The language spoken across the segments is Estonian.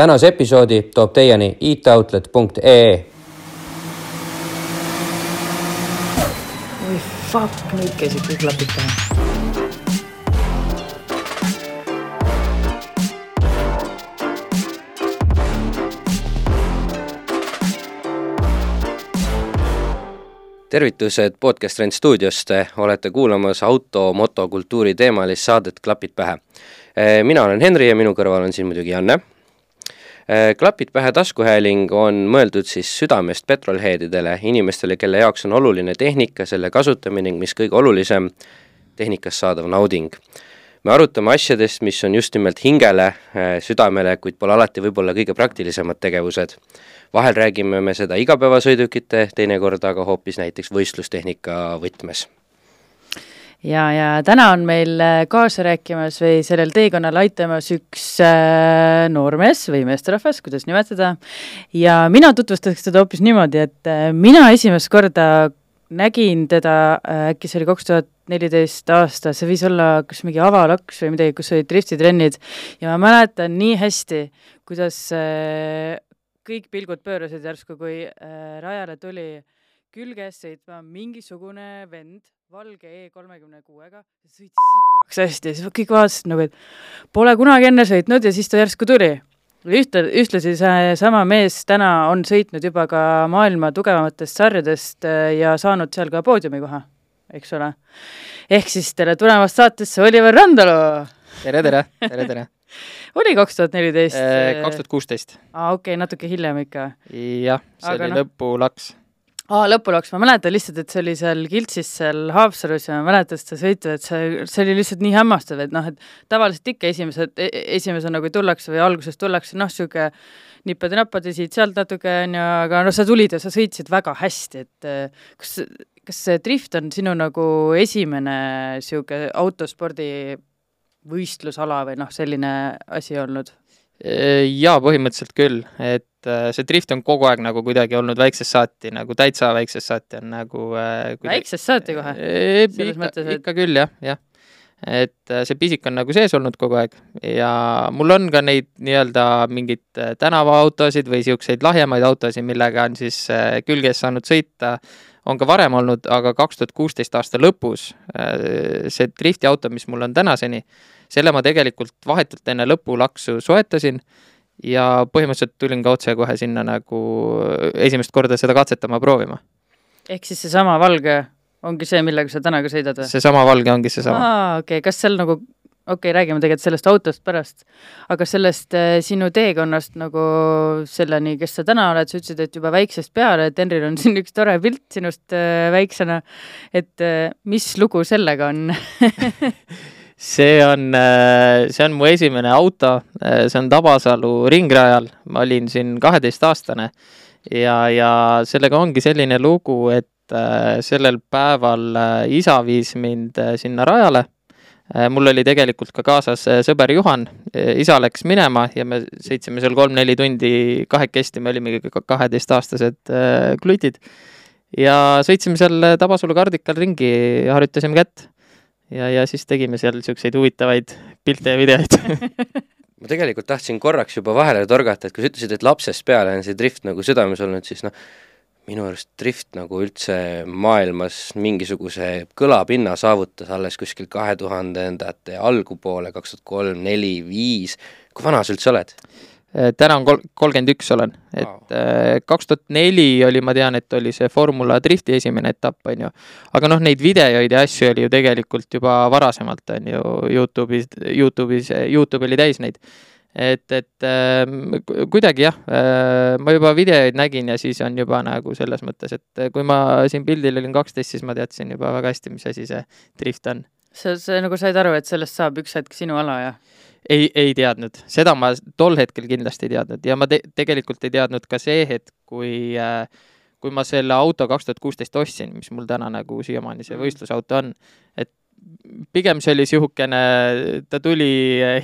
tänase episoodi toob teieni itoutlet.ee. oi fuck, nüüd käisid kõik klapid pähe. tervitused Podcast Rent stuudiost, olete kuulamas auto, motokultuuri teemalist saadet Klapid pähe. mina olen Henri ja minu kõrval on siin muidugi Janne. Klapid pähe taskuhääling on mõeldud siis südamest petrolheadidele, inimestele, kelle jaoks on oluline tehnika, selle kasutamine ning mis kõige olulisem, tehnikast saadav nauding. me arutame asjadest, mis on just nimelt hingele, südamele, kuid pole alati võib-olla kõige praktilisemad tegevused vahel räägime me seda igapäevasõidukite, teinekord aga hoopis näiteks võistlustehnika võtmes ja, ja täna on meil äh, kaasa rääkimas või sellel teekonnal aitamas üks äh, noormees või meesterahvas, kuidas nimetada, ja mina tutvustaks teda hoopis niimoodi, et äh, mina esimest korda nägin teda äh,, äkki see oli kaks tuhat neliteist aasta, see võis olla kas mingi avalaks või midagi, kus olid driftitrennid ja ma mäletan nii hästi, kuidas äh, kõik pilgud pöörasid järsku, kui äh, rajale tuli külges sõitma mingisugune vend valge E kolmekümne kuuega, sõitis sitaks hästi ja siis kõik vaatasid nagu, et pole kunagi enne sõitnud ja siis ta järsku tuli. ühte, ühtlasi seesama mees täna on sõitnud juba ka maailma tugevamatest sarjadest äh, ja saanud seal ka poodiumikoha, eks ole. ehk siis tere tulemast saatesse, Oliver Randalu! tere, tere, tere, tere oli kaks tuhat neliteist? Äh, kaks tuhat kuusteist. aa, okei okay,, natuke hiljem ikka. jah, see Aga oli no. lõpulaks. Aa, lõpulaks, ma mäletan lihtsalt, et see oli seal Kiltsis seal Haapsalus ja ma mäletan seda sõitu, et see, see oli lihtsalt nii hämmastav, et noh, et tavaliselt ikka esimesed, e-, esimesena kui tullakse või alguses tullakse, noh, niisugune nippade-nappade siit-sealt natuke, on ju, aga noh, sa tulid ja sa sõitsid väga hästi, et äh, kas, kas see drift on sinu nagu esimene niisugune autospordi võistlusala või noh, selline asi olnud? Jaa, põhimõtteliselt küll, et äh, see drift on kogu aeg nagu kuidagi olnud väiksest saati, nagu täitsa väiksest saati on nagu äh, kuidagi... väiksest saati kohe? selles ikka, et ikka küll, jah, jah. et äh, see pisik on nagu sees olnud kogu aeg ja mul on ka neid nii-öelda mingeid tänavaautosid või niisuguseid lahjemaid autosid, millega on siis külges saanud sõita on ka varem olnud, aga kaks tuhat kuusteist aasta lõpus see drifti auto, mis mul on tänaseni, selle ma tegelikult vahetult enne lõpulaksu soetasin ja põhimõtteliselt tulin ka otsekohe sinna nagu esimest korda seda katsetama, proovima. ehk siis seesama valge ongi see, millega sa täna ka sõidad või? seesama valge ongi seesama. aa, okei okay., kas seal nagu okei okay,, räägime tegelikult sellest autost pärast, aga sellest äh, sinu teekonnast nagu selleni, kes sa täna oled, sa ütlesid, et juba väiksest peale, et Henril on siin üks tore pilt sinust äh, väiksena, et äh, mis lugu sellega on see on, äh, see on mu esimene auto, äh, see on Tabasalu ringrajal, ma olin siin kaheteistaastane. Ja, ja sellega ongi selline lugu, et äh, sellel päeval isa viis mind sinna rajale. mul oli tegelikult ka kaasas sõber Juhan, isa läks minema ja me sõitsime seal kolm-neli tundi kahekesti, me olimegi kaheteistaastased klutid. ja sõitsime seal Tabasalu kardikal ringi, harjutasime kätt ja, ja siis tegime seal niisuguseid huvitavaid pilte ja videoid ma tegelikult tahtsin korraks juba vahele torgata, et kui sa ütlesid, et lapsest peale on see drift nagu südames olnud, siis noh, minu arust drift nagu üldse maailmas mingisuguse kõlapinna saavutas alles kuskil kahe tuhandendate algupoole, kaks tuhat kolm, neli, viis, kui vana sa üldse oled? Äh, täna on kol-, kolmkümmend üks olen, et äh, kaks tuhat neli oli, ma tean, et oli see Formula Drifti esimene etapp, on ju. aga noh, neid videoid ja asju oli ju tegelikult juba varasemalt, on ju, Youtube'is, Youtube'is, Youtube oli täis neid. et, et äh, kuidagi jah äh,, ma juba videoid nägin ja siis on juba nagu selles mõttes, et kui ma siin pildil olin kaksteist, siis ma teadsin juba väga hästi, mis asi see drift on. sa, sa nagu said aru, et sellest saab üks hetk sinu ala, jah? Ei, ei teadnud, seda ma tol hetkel kindlasti ei teadnud. Ja ma te tegelikult ei teadnud ka see hetk, kui äh, kui ma selle auto kaks tuhat kuusteist ostsin, mis mul täna nagu siiamaani see mm. võistlusauto on, et pigem see oli niisugune, ta tuli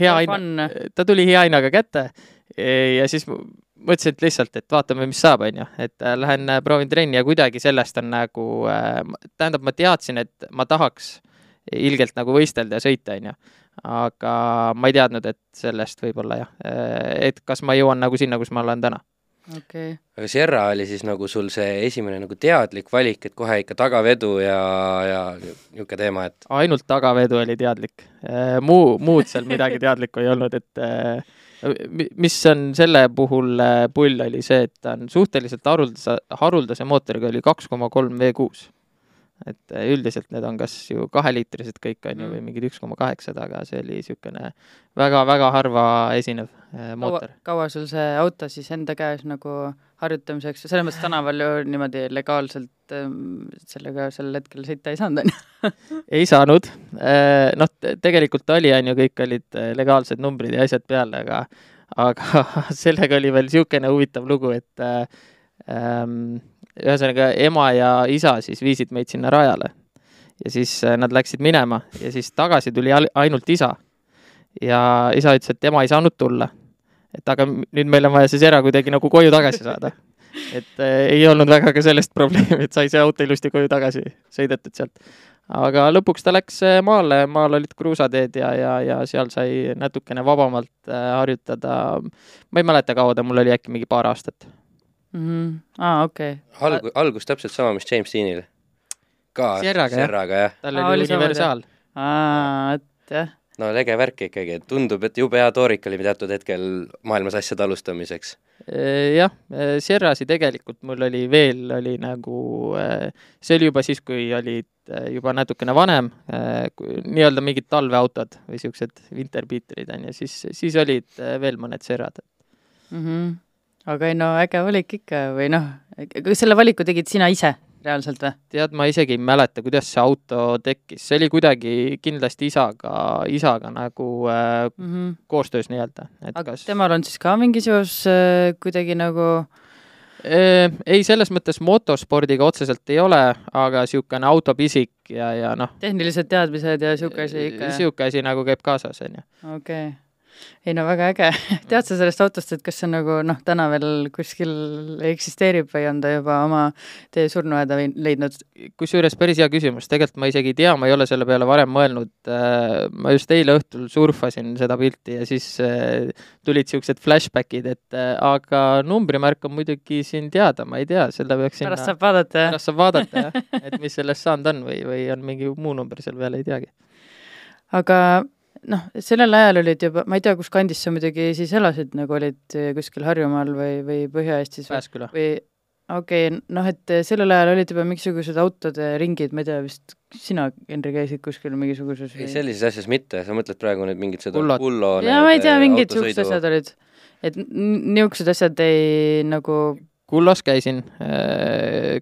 hea hinna, ta tuli hea hinnaga kätte. Ja siis mõtlesin, et lihtsalt, et vaatame, mis saab, on ju, et äh, lähen äh, proovin trenni ja kuidagi sellest on nagu äh,, tähendab, ma teadsin, et ma tahaks ilgelt nagu võistelda ja sõita, on ju aga ma ei teadnud, et sellest võib-olla jah, et kas ma jõuan nagu sinna, kus ma olen täna? Okei. Okay.. aga Sierra oli siis nagu sul see esimene nagu teadlik valik, et kohe ikka tagavedu ja, ja niisugune teema, et ainult tagavedu oli teadlik. Muu, muud seal midagi teadlikku ei olnud, et mis on selle puhul pull, oli see, et ta on suhteliselt haruldase, haruldase mootoriga, oli kaks koma kolm V kuus et äh, üldiselt need on kas ju kaheliitrised kõik, on ju, või mm. mingid üks koma kaheksad, aga see oli niisugune väga-väga harva esinev äh, mootor. kaua sul see auto siis enda käes nagu harjutamiseks, selles mõttes tänaval ju niimoodi legaalselt ähm, sellega sel hetkel sõita ei saanud, on ju? ei saanud, äh, noh, tegelikult oli, on ju, kõik olid legaalsed numbrid ja asjad peal, aga aga sellega oli veel niisugune huvitav lugu, et ähm, ühesõnaga ema ja isa siis viisid meid sinna rajale. ja siis äh, nad läksid minema ja siis tagasi tuli ainult isa. ja isa ütles, et tema ei saanud tulla. et aga nüüd meil on vaja see sera kuidagi nagu koju tagasi saada. et äh, ei olnud väga ka sellest probleemi, et sai see auto ilusti koju tagasi sõidetud sealt. aga lõpuks ta läks äh, maale, maal olid kruusateed ja, ja, ja seal sai natukene vabamalt äh, harjutada. ma ei mäleta, kaua ta mul oli, äkki mingi paar aastat mm. -hmm. aa, okei okay.. alg-, algus täpselt sama, mis James Deanil. ka Sierraga, Sierraga, jah. tal oli universaal. aa, et jah. no lege värk ikkagi, et tundub, et jube hea toorik oli teatud hetkel maailmas asjade alustamiseks. jah, Sierrasi tegelikult mul oli veel, oli nagu, see oli juba siis, kui olid juba natukene vanem, nii-öelda mingid talveautod või niisugused winterbeaterid, on ju, siis, siis olid veel mõned Sierrad mm. -hmm aga ei no äge valik ikka või noh, kas selle valiku tegid sina ise reaalselt või? tead, ma isegi ei mäleta, kuidas see auto tekkis, see oli kuidagi kindlasti isaga, isaga nagu äh, mm -hmm. koostöös nii-öelda. aga kas... temal on siis ka mingi seos äh, kuidagi nagu äh, ei, selles mõttes motospordiga otseselt ei ole, aga niisugune autopisik ja, ja noh. tehnilised teadmised ja niisugune asi ikka? niisugune asi nagu käib kaasas, on ju. okei okay ei no väga äge, tead sa sellest autost, et kas see nagu noh, täna veel kuskil eksisteerib või on ta juba oma tee surnuaeda leidnud? kusjuures päris hea küsimus, tegelikult ma isegi ei tea, ma ei ole selle peale varem mõelnud. Äh, ma just eile õhtul surfasin seda pilti ja siis äh, tulid siuksed flashbackid, et äh, aga numbrimärk on muidugi siin teada, ma ei tea, selle peaks sinna pärast saab vaadata, jah? pärast saab vaadata, jah, et mis sellest saanud on või, või on mingi muu number seal peal, ei teagi. aga noh, sellel ajal olid juba, ma ei tea, kus kandis sa muidugi siis elasid, nagu olid kuskil Harjumaal või, või Põhja-Eestis Pääsküla. või okei okay,, noh, et sellel ajal olid juba mingisugused autode ringid, ma ei tea, vist sina, Henri, käisid kuskil mingisuguses ei, sellises asjas mitte, sa mõtled praegu nüüd mingit seda Kullot. Kullo jaa, ma ei tea, mingid niisugused asjad olid. et niisugused asjad ei nagu Kullos käisin,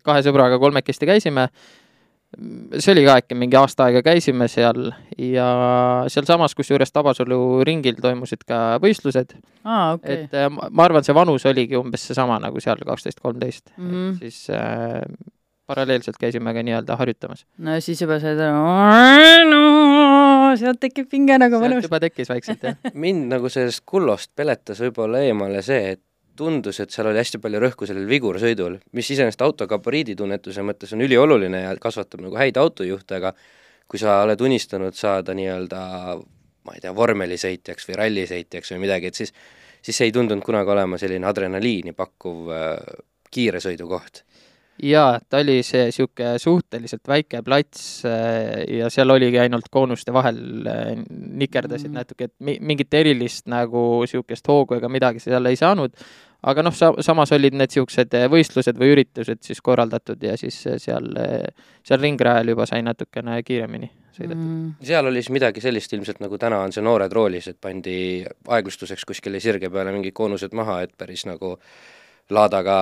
kahe sõbraga kolmekesti käisime see oli ka äkki mingi aasta aega käisime seal ja sealsamas, kusjuures Tabasalu ringil toimusid ka võistlused ah,. Okay. et äh, ma arvan, see vanus oligi umbes seesama nagu seal, kaksteist, kolmteist, -hmm. siis äh, paralleelselt käisime ka nii-öelda harjutamas. no siis juba see no, sealt tekib pinge nagu mõnus. juba tekkis vaikselt, jah mind nagu sellest Kullost peletas võib-olla eemale see, et tundus, et seal oli hästi palju rõhku sellel vigursõidul, mis iseenesest auto gabariiditunnetuse mõttes on ülioluline ja kasvatab nagu häid autojuhte, aga kui sa oled unistanud saada nii-öelda ma ei tea, vormelisõitjaks või rallisõitjaks või midagi, et siis siis see ei tundunud kunagi olema selline adrenaliini pakkuv äh, kiire sõidukoht jaa, ta oli see niisugune suhteliselt väike plats äh, ja seal oligi ainult koonuste vahel äh, nikerdasid mm. natuke, et mi-, mingit erilist nagu niisugust hoogu ega midagi seal ei saanud, aga noh, sa-, samas olid need niisugused äh, võistlused või üritused siis korraldatud ja siis seal, seal ringrajal juba sai natukene kiiremini sõidetud. Mm.. seal oli siis midagi sellist ilmselt, nagu täna on see Noored roolis, et pandi aeglustuseks kuskile sirge peale mingid koonused maha, et päris nagu laadaga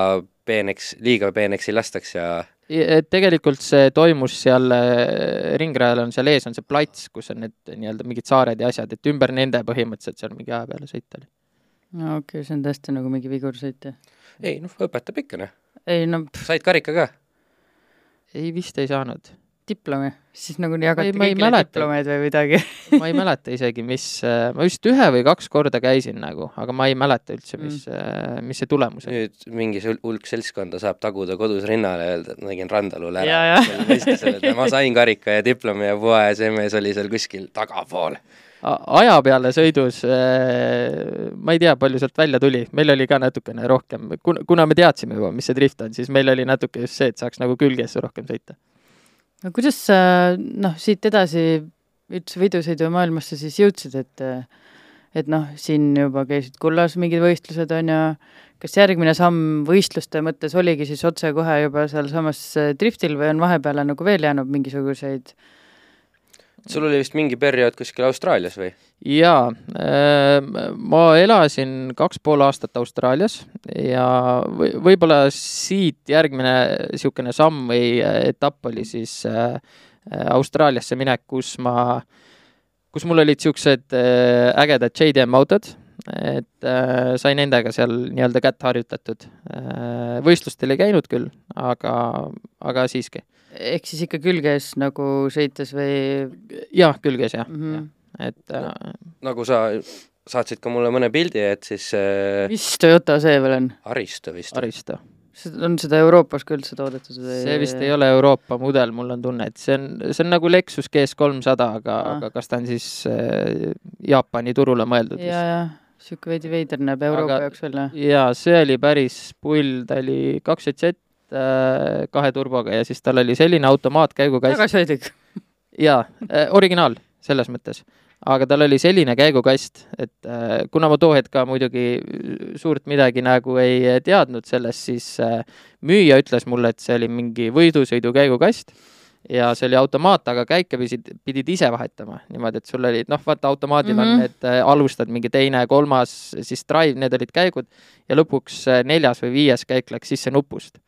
peeneks, liiga peeneks ei lastaks ja et tegelikult see toimus seal äh, ringrajal on seal ees on see plats, kus on need nii-öelda mingid saared ja asjad, et ümber nende põhimõtteliselt seal mingi aja peale sõita oli. no okei okay,, see on tõesti nagu mingi vigursõit, jah? ei noh, õpetab ikka noh. ei no said karika ka? ei, vist ei saanud diplomi, siis nagu jagati kõigile diplomeid või midagi ma ei mäleta isegi, mis, äh, ma vist ühe või kaks korda käisin nagu, aga ma ei mäleta üldse, mis mm., mis see tulemus on. nüüd mingi hulk seltskonda saab taguda kodus rinnale ja öelda, et ma tegin Randalule ära. ma sain karika ja diplomi ja puha ja see mees oli seal kuskil tagapool aja peale sõidus äh, ma ei tea, palju sealt välja tuli, meil oli ka natukene rohkem, kuna, me teadsime juba, mis see drift on, siis meil oli natuke just see, et saaks nagu külges rohkem sõita. No kuidas sa noh, siit edasi üldse võidusõidumaailmasse siis jõudsid, et et noh, siin juba käisid kullas mingid võistlused, on ju, kas järgmine samm võistluste mõttes oligi siis otsekohe juba sealsamas driftil või on vahepeale nagu veel jäänud mingisuguseid äh, sul oli vist mingi periood kuskil Austraalias või? jaa, ähm, ma elasin kaks pool aastat Austraalias ja või, võib-olla siit järgmine niisugune samm või äh, etapp oli siis äh, äh, Austraaliasse minek, kus ma, kus mul olid niisugused ägedad JDM autod, et äh, sai nendega seal nii-öelda kätt harjutatud äh,. võistlustel ei käinud küll, aga, aga siiski ehk siis ikka külges nagu sõites või? jah, külges jah mm, -hmm. ja. et äh... nagu sa saatsid ka mulle mõne pildi, et siis äh... mis Toyota see veel on? Aristo vist. Aristo. on seda Euroopas ka üldse toodetud või? see vist ei ole Euroopa mudel, mul on tunne, et see on, see on nagu Lexus GS kolmsada, aga ah., aga kas ta on siis äh, Jaapani turule mõeldud ja, vist? Niisugune veidi veider näeb Euroopa aga, jaoks välja. jaa, see oli päris pull, ta oli kaks JZ äh, kahe turboga ja siis tal oli selline automaatkäigukass. tagasihoidlik. jaa äh,, originaal selles mõttes. aga tal oli selline käigukast, et äh, kuna ma too hetk ka muidugi suurt midagi nagu ei teadnud sellest, siis äh, müüja ütles mulle, et see oli mingi võidusõidu käigukast ja see oli automaat, aga käike pidid, pidid ise vahetama niimoodi, et sul olid noh, vaata automaadil mm -hmm. on mhm. need äh, alustad mingi teine, kolmas, siis drive, need olid käigud ja lõpuks äh, neljas või viies käik läks sisse nupust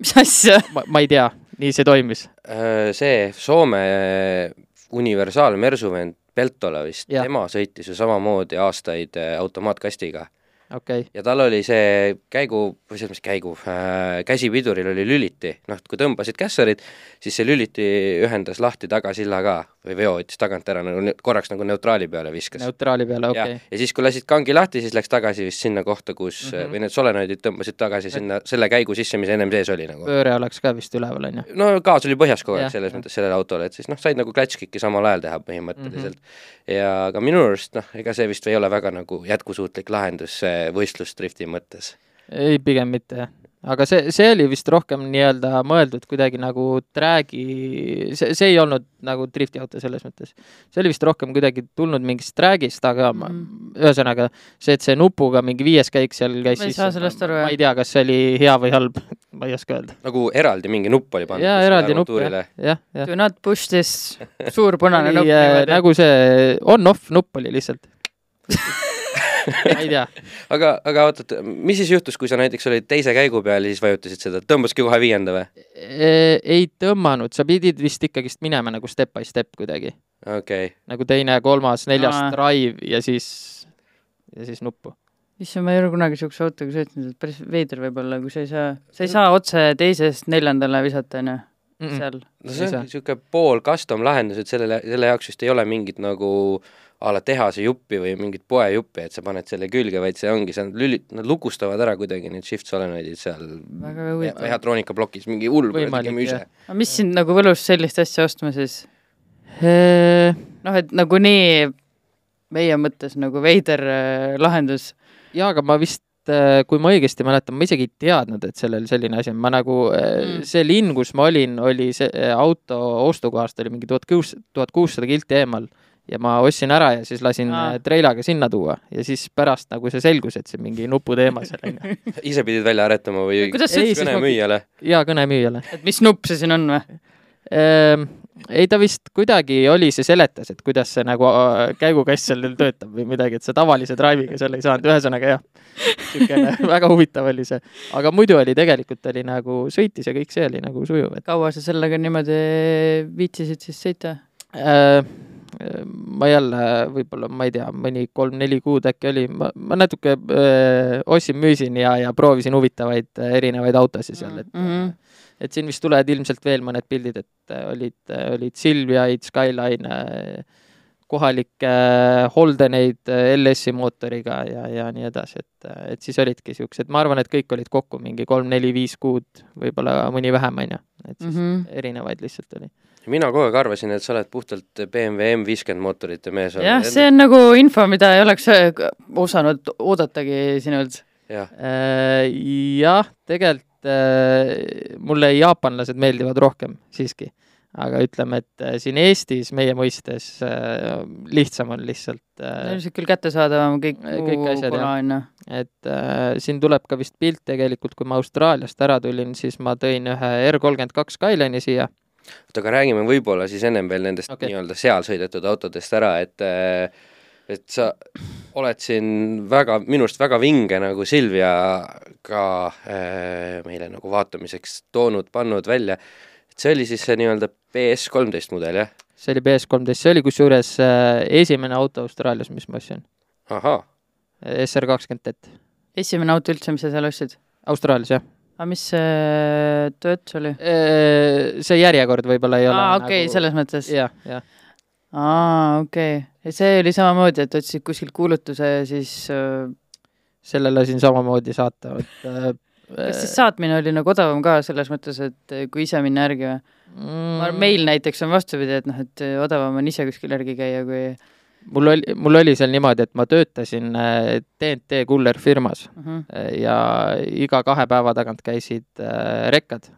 mis asja? ma, ei tea, nii see toimis. Äh, see Soome universaal Mersuvend Peltola vist, tema sõitis ju samamoodi aastaid äh, automaatkastiga okay.. ja tal oli see käigu, või selles mõttes käigu äh,, käsipiduril oli lüliti, noh, kui tõmbasid kässarit, siis see lüliti ühendas lahti tagasilla ka või veo võttis tagant ära nagu korraks nagu neutraali peale viskas. neutraali peale, okei okay.. ja siis, kui lasid kangi lahti, siis läks tagasi vist sinna kohta, kus mm, -hmm. või need solenoidid tõmbasid tagasi sinna selle käigu sisse, mis ennem sees oli nagu. pööre oleks ka vist üleval, on ju? no gaas oli põhjas kogu aeg selles mõttes sellele autole, et siis noh, said nagu klatškikki samal ajal teha põhimõtteliselt mm. -hmm. ja aga minu arust noh, ega see vist ei ole väga nagu jätkusuutlik lahendus võistlusdrifti mõttes. ei, pigem mitte jah aga see, see oli vist rohkem nii-öelda mõeldud kuidagi nagu träägi, see, see ei olnud nagu drifti auto selles mõttes. see oli vist rohkem kuidagi tulnud mingist träägist, aga mm. ühesõnaga see, et see nupuga mingi viies käik seal käis ma ei saa sellest aru, jah. ma ei tea, kas see oli hea või halb ma ei oska öelda. nagu eraldi mingi nupp oli pandud? jaa, eraldi nupp, jah, jah, jah. Do not push this, suur punane nupp. Äh, nagu see on-off nupp oli lihtsalt ma ei tea. aga, aga oot, oot, mis siis juhtus, kui sa näiteks olid teise käigu peal ja siis vajutasid seda, tõmbaski kohe viienda või? ei tõmmanud, sa pidid vist ikkagist minema nagu step by step kuidagi. okei okay.. nagu teine, kolmas, neljas no. drive ja siis, ja siis nuppu issand, ma ei ole kunagi niisuguse autoga sõitnud, et päris veider võib-olla, kui sa ei saa, sa ei saa otse teisest neljandale visata, on ju, seal. no see ongi niisugune pool custom lahendus, et sellele, selle jaoks vist ei ole mingit nagu a la tehase juppi või mingit poejuppi, et sa paned selle külge, vaid see ongi, sa lüli-, nad lukustavad ära kuidagi need shift solenoidid seal mehhatroonika plokis, mingi hull kuradi müüse. aga mis sind nagu võlus sellist asja ostma siis? noh, et nagunii meie mõttes nagu veider äh, lahendus. jaa, aga ma vist äh, kui ma õigesti mäletan, ma isegi ei teadnud, et sellel selline asi on, ma nagu äh, mm., see linn, kus ma olin, oli see auto ostukohast oli mingi tuhat kuus, tuhat kuussada kilti eemal ja ma ostsin ära ja siis lasin Aa. Äh, treilaga sinna tuua ja siis pärast nagu see selgus, et see mingi nuputeema seal on ise pidid välja aretama või kõnemüüjale? jaa, kõnemüüjale. et mis nupp see siin on või? Ehm, ei, ta vist kuidagi oli, see seletas, et kuidas see nagu äh, käigukass seal töötab või midagi, et sa tavalise drive'iga seal ei saanud, ühesõnaga jah, niisugune väga huvitav oli see. aga muidu oli tegelikult oli nagu, sõitis ja kõik see oli nagu sujuv et.... kaua sa sellega niimoodi viitsisid siis sõita äh,? Ma jälle võib-olla, ma ei tea, mõni kolm-neli kuud äkki oli, ma, ma natuke öö, ostsin-müüsin ja, ja proovisin huvitavaid erinevaid autosid seal, et mm -hmm. et siin vist tulevad ilmselt veel mõned pildid, et olid, olid Silviaid, Skyline, kohalikke äh, Holdeneid äh, LS-i mootoriga ja, ja nii edasi, et, et siis olidki siuksed, ma arvan, et kõik olid kokku mingi kolm-neli-viis kuud, võib-olla mõni vähem, on ju, et siis mm -hmm. erinevaid lihtsalt oli mina kogu aeg arvasin, et sa oled puhtalt BMW M50 mootorite mees. jah, see on nagu info, mida ei oleks osanud oodatagi sinult. jah ja,, tegelikult mulle jaapanlased meeldivad rohkem siiski aga ütleme, et äh, siin Eestis meie mõistes äh, lihtsam on lihtsalt äh, ilmselt küll kättesaadavam kõik kõik asjad, jah. et äh, siin tuleb ka vist pilt tegelikult, kui ma Austraaliast ära tulin, siis ma tõin ühe R kolmkümmend kaks Skyline'i siia. oota, aga räägime võib-olla siis ennem veel nendest okay. nii-öelda seal sõidetud autodest ära, et et sa oled siin väga, minu arust väga vinge nagu Silvia ka äh, meile nagu vaatamiseks toonud, pannud välja see oli siis see nii-öelda BS kolmteist mudel, jah? see oli BS kolmteist, see oli kusjuures äh, esimene auto Austraalias, mis ma ostsin. ahhaa. SR kakskümmend T. esimene auto üldse, mis sa seal ostsid? Austraalias, jah. aga mis see töötus oli? Äh, see järjekord võib-olla ei ole aa, okei okay, nagu..., selles mõttes? jah, jah. aa, okei okay.. ja see oli samamoodi, et otsid kuskilt kuulutuse ja siis äh... selle lasin samamoodi saata, et kas siis saatmine oli nagu odavam ka selles mõttes, et eh, kui ise minna järgi või mm.? meil näiteks on vastupidi, et noh, et odavam on ise kuskil järgi käia, kui mul oli, mul oli seal niimoodi, et ma töötasin TNT äh, Kuller firmas uh mhm. äh, -huh. ja iga kahe päeva tagant käisid äh, rekkad,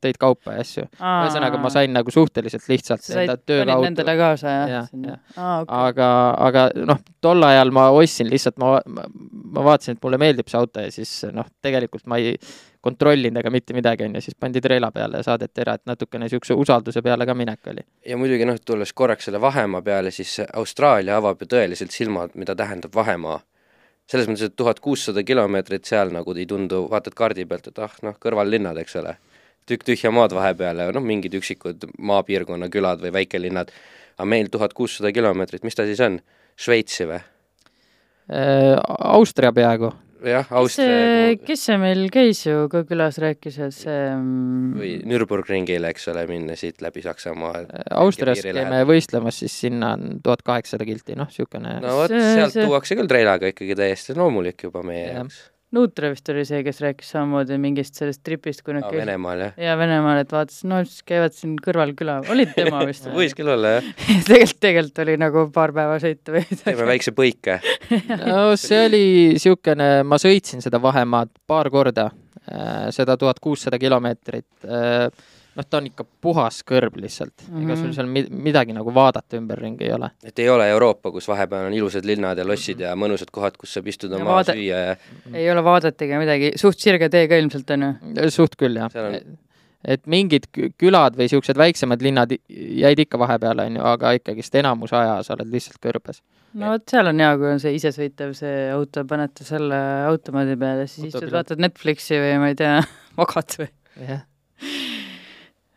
tõid kaupa ja asju. ühesõnaga, ma sain nagu suhteliselt lihtsalt enda töö kaudu. Nendele kaasa, jah ja,? Ja. Ah, okay. aga, aga noh, tol ajal ma ostsin lihtsalt, ma, ma, ma vaatasin, et mulle meeldib see auto ja siis noh, tegelikult ma ei kontrollinud ega mitte midagi, on ju, siis pandi treela peale ja saadeti ära, et natukene niisuguse usalduse peale ka minek oli. ja muidugi noh, tulles korraks selle vahemaa peale, siis Austraalia avab ju tõeliselt silmad, mida tähendab vahemaa. selles mõttes, et tuhat kuussada kilomeetrit seal nagu ei tundu, vaatad kaardi pealt, et ah noh, kõrvallinnad, eks ole, tükk tühja maad vahepeal ja noh, mingid üksikud maapiirkonna külad või väikelinnad, aga meil tuhat kuussada kilomeetrit, mis ta siis on, Šveitsi või? Äh, Austria peaaegu jah, Austria. kes see meil käis ju ka külas, rääkis, et see mm, või Nürburgringile, eks ole, minna siit läbi Saksamaa. Austrias käime võistlemas, siis sinna on tuhat kaheksasada kilti, noh, niisugune no vot, sealt see... tuuakse küll treilaga ikkagi täiesti loomulik juba meie jaoks Nuutre vist oli see, kes rääkis samamoodi mingist sellest tripist, kui nad käisid. Venemaal, jah? jaa, Venemaal, et vaatas, no siis käivad siin kõrval küla, olid tema vist võis küll olla, jah tegelikult, tegelikult oli nagu paar päeva sõita või midagi. teeme väikse põike no see oli niisugune, ma sõitsin seda vahemaad paar korda, äh, seda tuhat kuussada kilomeetrit äh, noh, ta on ikka puhas kõrb lihtsalt mm, -hmm. ega sul mhm. seal mi-, midagi nagu vaadata ümberringi ei ole. et ei ole Euroopa, kus vahepeal on ilusad linnad ja lossid ja mõnusad kohad, kus saab istuda maha vaade... süüa ja ei ole vaadata ega midagi, suht sirge tee ka ilmselt on ju? suht küll, jah. On... et mingid külad või niisugused väiksemad linnad jäid ikka vahepeale, on ju, aga ikkagist enamus aja sa oled lihtsalt kõrbes. no vot, seal on hea, kui on see isesõitev see auto, panete selle automaadi peale, siis istud, vaatad Netflixi või ma ei tea, magad või? jah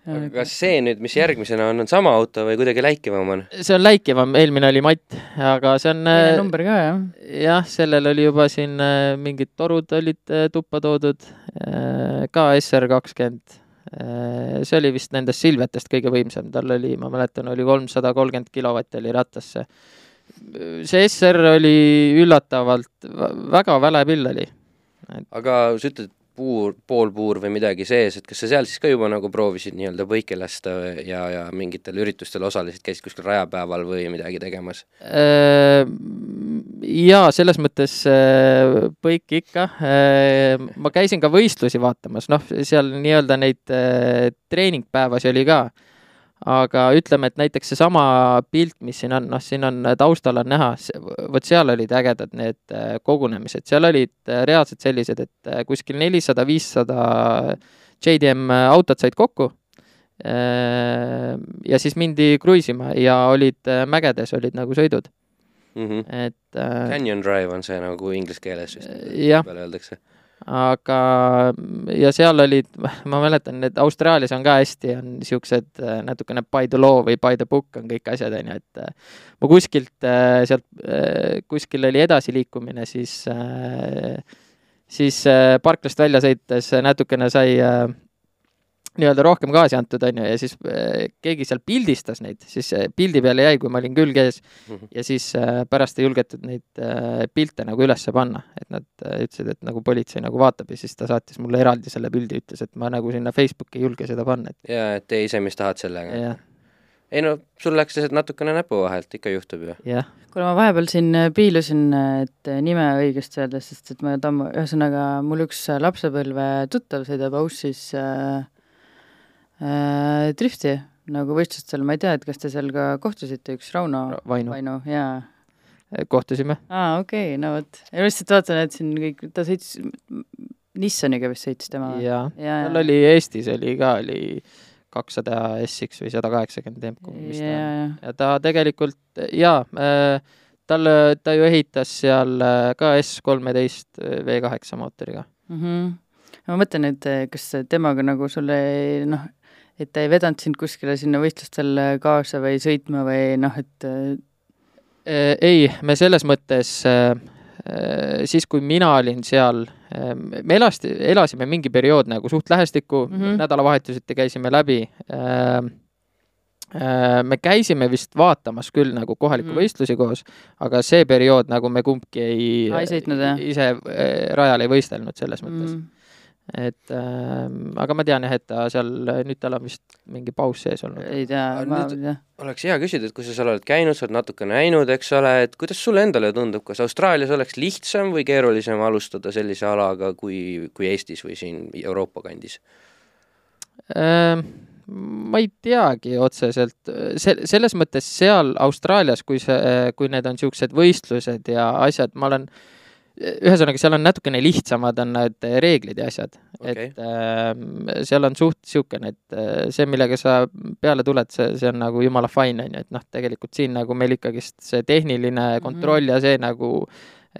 aga kas see nüüd, mis järgmisena on, on sama auto või kuidagi läikivam on? see on läikivam, eelmine oli matt, aga see on äh, number ka, jah? jah, sellel oli juba siin äh, mingid torud olid äh, tuppa toodud, ka SR kakskümmend. see oli vist nendest Silvetest kõige võimsam, tal oli, ma mäletan, oli kolmsada kolmkümmend kilovatti oli ratasse. see SR oli üllatavalt, väga väle pill oli. aga sa ütled, puur, poolpuur või midagi sees, et kas sa seal siis ka juba nagu proovisid nii-öelda põike lasta ja, ja mingitel üritustel osalesid, käisid kuskil rajapäeval või midagi tegemas? Äh, jaa, selles mõttes äh, põik ikka. Äh, ma käisin ka võistlusi vaatamas, noh, seal nii-öelda neid treeningpäevasi oli ka aga ütleme, et näiteks seesama pilt, mis siin on, noh, siin on taustal on näha, vot seal olid ägedad need äh, kogunemised, seal olid äh, reaalselt sellised, et äh, kuskil nelisada, viissada JDM autot said kokku ja siis mindi kruiisima ja olid mägedes olid nagu sõidud mm. -hmm. et Canyon Drive on see nagu inglise keeles vist, peale öeldakse aga, ja seal olid, ma mäletan, et Austraalias on ka hästi, on niisugused äh, natukene by the law või by the book on kõik asjad, on ju, et äh, ma kuskilt äh, sealt, kuskil oli edasiliikumine, siis, siis parklast välja sõites natukene sai nii-öelda rohkem gaasi antud, on ju, ja siis äh, keegi seal pildistas neid, siis pildi peale jäi, kui ma olin külg ees Mhm. ja siis äh, pärast ei julgetud neid äh, pilte nagu ülesse panna, et nad ütlesid, et nagu politsei nagu vaatab ja siis ta saatis mulle eraldi selle pildi, ütles, et ma nagu sinna Facebooki ei julge seda panna, et jaa, et tee ise, mis tahad sellega. ei no sul läks lihtsalt natukene näpu vahelt, ikka juhtub ju. kuule, ma vahepeal siin piilusin, et nime õigesti öelda, sest et ma tammu, ühesõnaga mul üks lapsepõlve tuttav sõidab Aussis äh, äh, drifti nagu võistlustel, ma ei tea, et kas te seal ka kohtusite, üks Rauno Vainu, Vainu, jaa. kohtusime. aa, okei okay,, no vot. ja lihtsalt vaatan, et siin kõik, ta sõitis, Nissaniga vist sõitis tema jaa, jaa, tal oli Eestis oli ka, oli kakssada SX või sada kaheksakümmend M-ku, mis ta on. ja ta tegelikult jaa äh,, tal, ta ju ehitas seal äh, ka S kolmeteist V kaheksa mootoriga. mhmh. ma mõtlen, et kas temaga nagu sulle noh, et ta ei vedanud sind kuskile sinna võistlustele kaasa või sõitma või noh, et Äh, ei, me selles mõttes äh, äh, siis, kui mina olin seal, me elasti, elasime mingi periood nagu suht lähestikku mm. -hmm. nädalavahetuseti käisime läbi. me käisime vist vaatamas küll nagu kohalikke mm. -hmm. võistlusi koos, aga see periood nagu me kumbki ei, ei sõitnud, ise rajal ei võistelnud selles mõttes mm. mm, et äh, aga ma tean jah, et ta seal, nüüd tal on vist mingi paus sees olnud. ei tea, ma ei tea. oleks hea küsida, et kui sa seal oled käinud, sa oled natuke näinud, eks ole, et kuidas sulle endale tundub, kas Austraalias oleks lihtsam või keerulisem alustada sellise alaga kui, kui Eestis või siin Euroopa kandis? Ehm, ma ei teagi otseselt, se-, selles mõttes seal Austraalias, kui see, kui need on niisugused võistlused ja asjad, ma olen, ühesõnaga, seal on natukene lihtsamad on need reeglid ja asjad Okei. et ähm, seal on suht niisugune, et äh, see, millega sa peale tuled, see, see on nagu jumala fine, on ju, et noh, tegelikult siin nagu meil ikkagist see tehniline kontroll mm -hmm. ja see nagu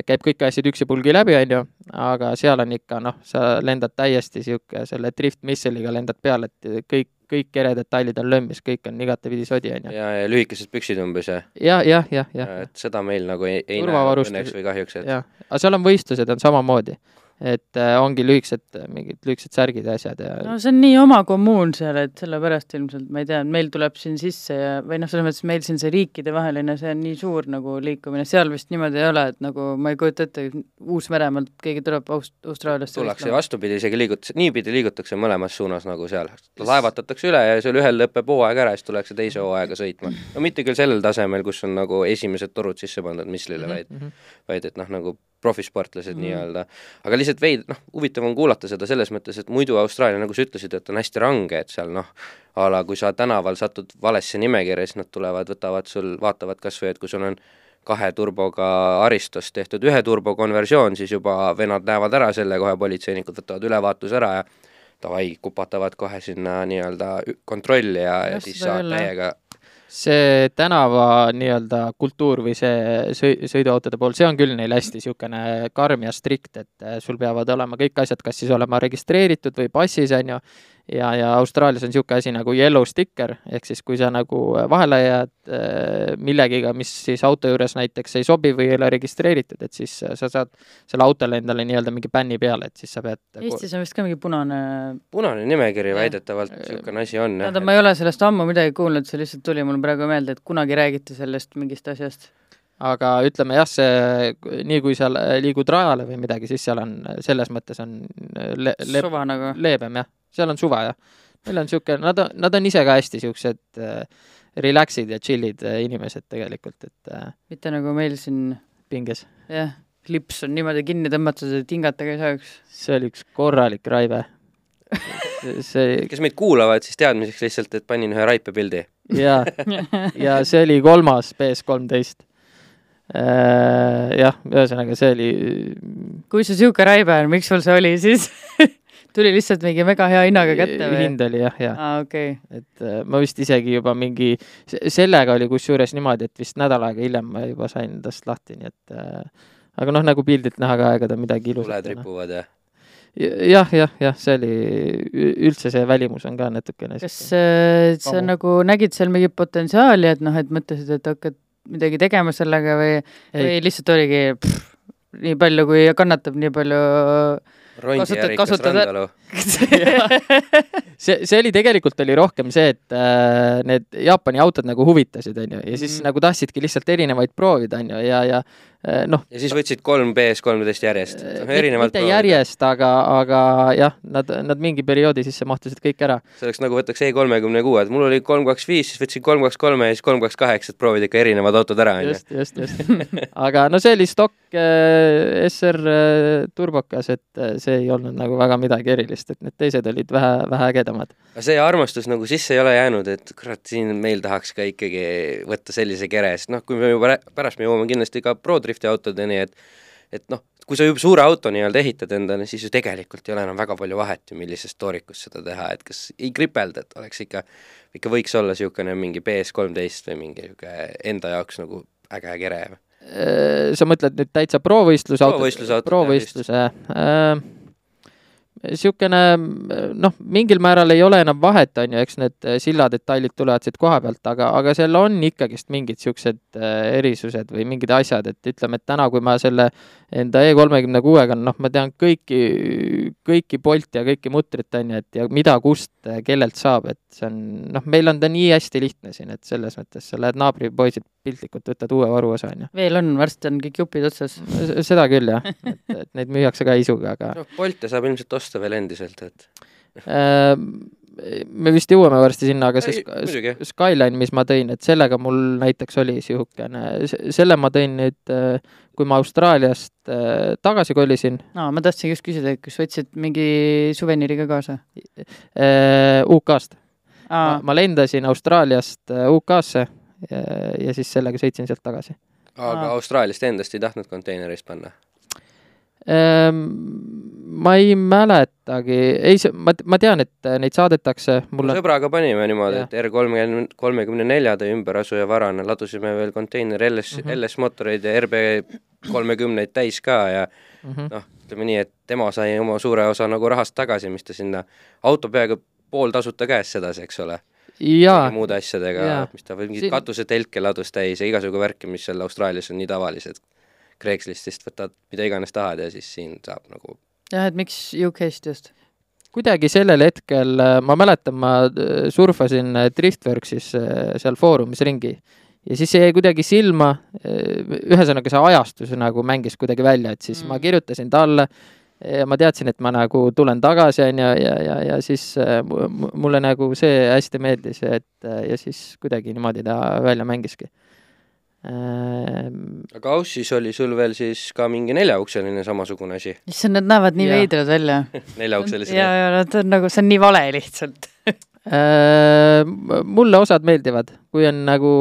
käib kõik asjad üksipulgi läbi, on ju, aga seal on ikka noh, sa lendad täiesti niisugune selle drift missile'iga lendad peale, et kõik, kõik keredetailid on lömmis, kõik on igatepidi sodi, on ju. ja, ja lühikesed püksid umbes ja, ja, jah, jah, jah, ja, et seda meil nagu ei, ei näe õnneks või kahjuks, et jah, aga seal on võistlused on samamoodi, et äh, ongi lühikesed, mingid lühikesed särgid ja asjad ja no see on nii oma kommuun seal, et sellepärast ilmselt, ma ei tea, meil tuleb siin sisse ja, või noh, selles mõttes meil siin see riikidevaheline, see on nii suur nagu liikumine, seal vist niimoodi ei ole, et nagu ma ei kujuta ette, Uus-Meremaalt keegi tuleb Aust-, Austraaliasse tullakse vastupidi, isegi liigutakse, niipidi liigutakse mõlemas suunas nagu seal. laevatatakse üle ja seal ühel lõpeb hooaeg ära ja siis tullakse teise hooaega sõitma. no mitte küll sellel tasemel, kus on nagu esimesed torud sisse pandud mislile, vaid mm -hmm. vaid et noh, nagu profisportlased mm nii-öelda. aga lihtsalt veid-, noh, huvitav on kuulata seda selles mõttes, et muidu Austraalia, nagu sa ütlesid, et on hästi range, et seal noh, a la kui sa tänaval satud valesse nimekirja, siis nad tulevad, võtavad sul, vaatavad kas või, et kui sul on kahe turboga Aristos tehtud ühe turbo konversioon, siis juba vennad näevad ära selle, kohe politseinikud võtavad ülevaatuse ära ja davai, kupatavad kohe sinna nii-öelda kontrolli ja, ja siis saad täiega see tänava nii-öelda kultuur või see sõi-, sõiduautode pool, see on küll neil hästi niisugune karm ja strikt, et äh, sul peavad olema kõik asjad, kas siis olema registreeritud või passis, on ju, ja, ja Austraalias on niisugune asi nagu yellow sticker, ehk siis kui sa nagu vahele jääd äh, millegiga, mis siis auto juures näiteks ei sobi või ei ole registreeritud, et siis äh, sa saad selle autole endale nii-öelda mingi bänni peale, et siis sa pead Eestis on vist ka mingi punane punane nimekiri väidetavalt, niisugune asi on jah tähendab, ma ei ole sellest ammu midagi kuulnud, see lihtsalt tuli mul praegu meelde, et kunagi räägiti sellest mingist asjast. aga ütleme jah, see, nii kui sa liigud rajale või midagi, siis seal on, selles mõttes on le-, le-, nagu. leebem jah, seal on suva jah. Neil on niisugune, nad on, nad on ise ka hästi niisugused äh, relax'id ja chill'id äh, inimesed tegelikult, et äh, mitte nagu meil siin pinges. jah, lips on niimoodi kinni tõmmatud, et hingata ka ei saaks. see oli üks korralik raive. see kes meid kuulavad, siis teadmiseks lihtsalt, et panin ühe raipepildi. ja, ja see oli kolmas BS kolmteist. jah, ühesõnaga see oli, kui see sihuke raive on, miks sul see oli siis tuli lihtsalt mingi väga hea hinnaga kätte või? hind oli jah, jah. okei okay. et äh, ma vist isegi juba mingi, sellega oli kusjuures niimoodi, et vist nädal aega hiljem ma juba sain tast lahti, nii et äh, aga noh, nagu pildilt näha ka, ega ta midagi ilusat tuled ripuvad ja jah, jah, jah, see oli, üldse see välimus on ka natukene kas äh, sa nagu nägid seal mingit potentsiaali, et noh, et mõtlesid, et hakkad midagi tegema sellega või, ei, või lihtsalt oligi pff, nii palju, kui kannatab, nii palju Rondi Kasutad- Erikas kasutad- Randalu. see, see oli tegelikult oli rohkem see, et äh, need Jaapani autod nagu huvitasid, onju, ja siis mm. nagu tahtsidki lihtsalt erinevaid proovida, onju, ja, ja noh, ja siis võtsid kolm BS kolmteist järjest. erinevalt mitte järjest, aga, aga jah, nad, nad mingi perioodi sisse mahtusid kõik ära. see oleks nagu võtaks E kolmekümne kuue, et mul oli kolm kaks viis, siis võtsin kolm kaks kolme ja siis kolm kaks kaheksa, et proovida ikka erinevad autod ära, onju. just, just, just. aga no see oli stokk äh, SR äh, turbokas, et äh, see ei olnud nagu väga midagi erilist, et need teised olid vähe, vähe ägedamad. aga see armastus nagu sisse ei ole jäänud, et kurat, siin meil tahaks ka ikkagi võtta sellise kere, sest noh, kui me juba pärast me jõuame kindlasti ka ProDrifti autodeni, et et noh, kui sa juba suure auto nii-öelda ehitad endale, siis ju tegelikult ei ole enam väga palju vahet ju, millises toorikus seda teha, et kas ei kripelda, et oleks ikka, ikka võiks olla niisugune mingi BS kolmteist või mingi niisugune enda jaoks nagu äge kere. Äh, sa mõtled nüüd täitsa provõistluse autot? Provõistluse autot, provõistluse äh, niisugune noh, mingil määral ei ole enam vahet, on ju, eks need silladetailid tulevad siit koha pealt, aga, aga seal on ikkagist mingid niisugused äh, erisused või mingid asjad, et ütleme, et täna, kui ma selle enda E kolmekümne kuuega, noh, ma tean kõiki, kõiki Bolti ja kõiki mutrit, on ju, et ja mida, kust, kellelt saab, et see on, noh, meil on ta nii hästi lihtne siin, et selles mõttes sa lähed naabripoisid piltlikult, võtad uue varuosa, on ju. veel on, varsti on kõik jupid otsas. seda küll jah, et, et neid müüakse ka isuga, aga noh, Bolte saab ilmselt osta veel endiselt, et äh, me vist jõuame varsti sinna, aga see Ei. Skyline, mis ma tõin, et sellega mul näiteks oli niisugune, selle ma tõin nüüd, kui ma Austraaliast äh, tagasi kolisin aa, ma tahtsin just küsida, et kas võtsid mingi suveniiri ka kaasa? äh, UK-st. aa, ma lendasin Austraaliast äh, UK-sse ja, ja siis sellega sõitsin sealt tagasi aga Aa. Austraaliast endast ei tahtnud konteinerist panna. ähm,. ma ei mäletagi, ei, ma, ma tean, et äh, neid saadetakse, mul on, sõbraga panime niimoodi, et R kolmekümne, kolmekümne nelja tõi ümberasuja varana, ladusime veel konteineri LS mm. -hmm. LS mootoreid ja RB kolmekümneid täis ka ja Mhm. noh, ütleme nii, et tema sai oma suure osa nagu rahast tagasi, mis ta sinna, auto peaaegu pool tasuta käes sedasi, eks ole. jaa, muude asjadega mis ta või mingid Siin- katusetelke ladus täis ja igasugu värki, mis seal Austraalias on nii tavalised. Craigslistist võtad mida iganes tahad ja siis siin saab nagu jah, et miks UK-st just? kuidagi sellel hetkel, ma mäletan, ma äh, surfasin äh, Driftworksis äh, seal foorumis ringi ja siis see jäi kuidagi silma, ühesõnaga see ajastus nagu mängis kuidagi välja, et siis mm. ma kirjutasin talle ja ma teadsin, et ma nagu tulen tagasi, on ju, ja, ja, ja siis äh, mu- mu- mulle nagu see hästi meeldis, et äh, ja siis kuidagi niimoodi ta välja mängiski. Aga Aussis oli sul veel siis ka mingi neljaukseline samasugune asi, issand, need näevad nii veidrad välja. neljaukselised ja, ja nad on nagu, see on nii vale lihtsalt. Äh, mulle osad meeldivad, kui on nagu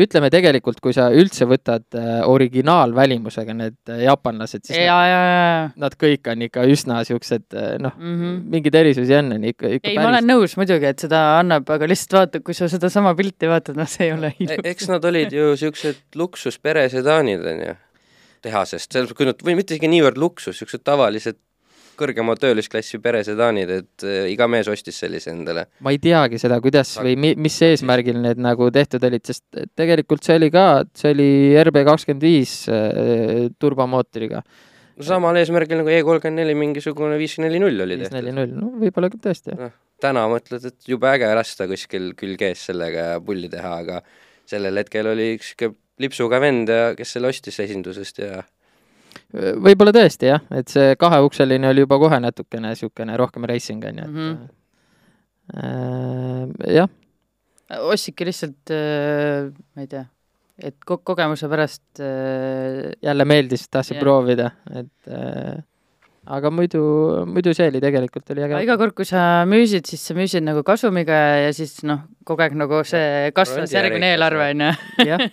ütleme tegelikult, kui sa üldse võtad äh, originaalvälimusega need äh, jaapanlased, siis ja, ja, ja, nad, nad kõik on ikka üsna siuksed noh mm. -hmm., mingeid erisusi on, on ikka, ikka ei, ma olen nõus muidugi, et seda annab, aga lihtsalt vaata, kui sa sedasama pilti vaatad, noh, see ei ole E- ilus. eks nad olid ju siuksed luksusperesedaanid onju, tehasest, selles, kui nad, või mitte isegi niivõrd luksus, siuksed tavalised kõrgema töölisklassi peresedaanid, et äh, iga mees ostis sellise endale. ma ei teagi seda, kuidas või mi, mis eesmärgil need nagu tehtud olid, sest tegelikult see oli ka, see oli RB kakskümmend viis äh, turbomootoriga, no samal eesmärgil nagu E kolmkümmend neli mingisugune viiskümmend neli null oli viis tehtud neli. null, no võib-olla ka tõesti jah. täna mõtled, et jube äge lasta kuskil külg ees sellega ja pulli teha, aga sellel hetkel oli üks lipsuga vend ja kes selle ostis esindusest ja võib-olla tõesti jah, et see kaheukseline oli juba kohe natukene niisugune rohkem racing on ju, et mm. -hmm. äh, jah, ostsidki lihtsalt äh,, ma ei tea, et ko-, kogemuse pärast äh, jälle meeldis, tahtsin yeah. proovida, et äh, aga muidu, muidu see oli tegelikult oli aga äge. iga kord, kui sa müüsid, siis sa müüsid nagu kasumiga ja siis noh, kogu aeg nagu see kasvas järgmine eelarve jah. onju. jah,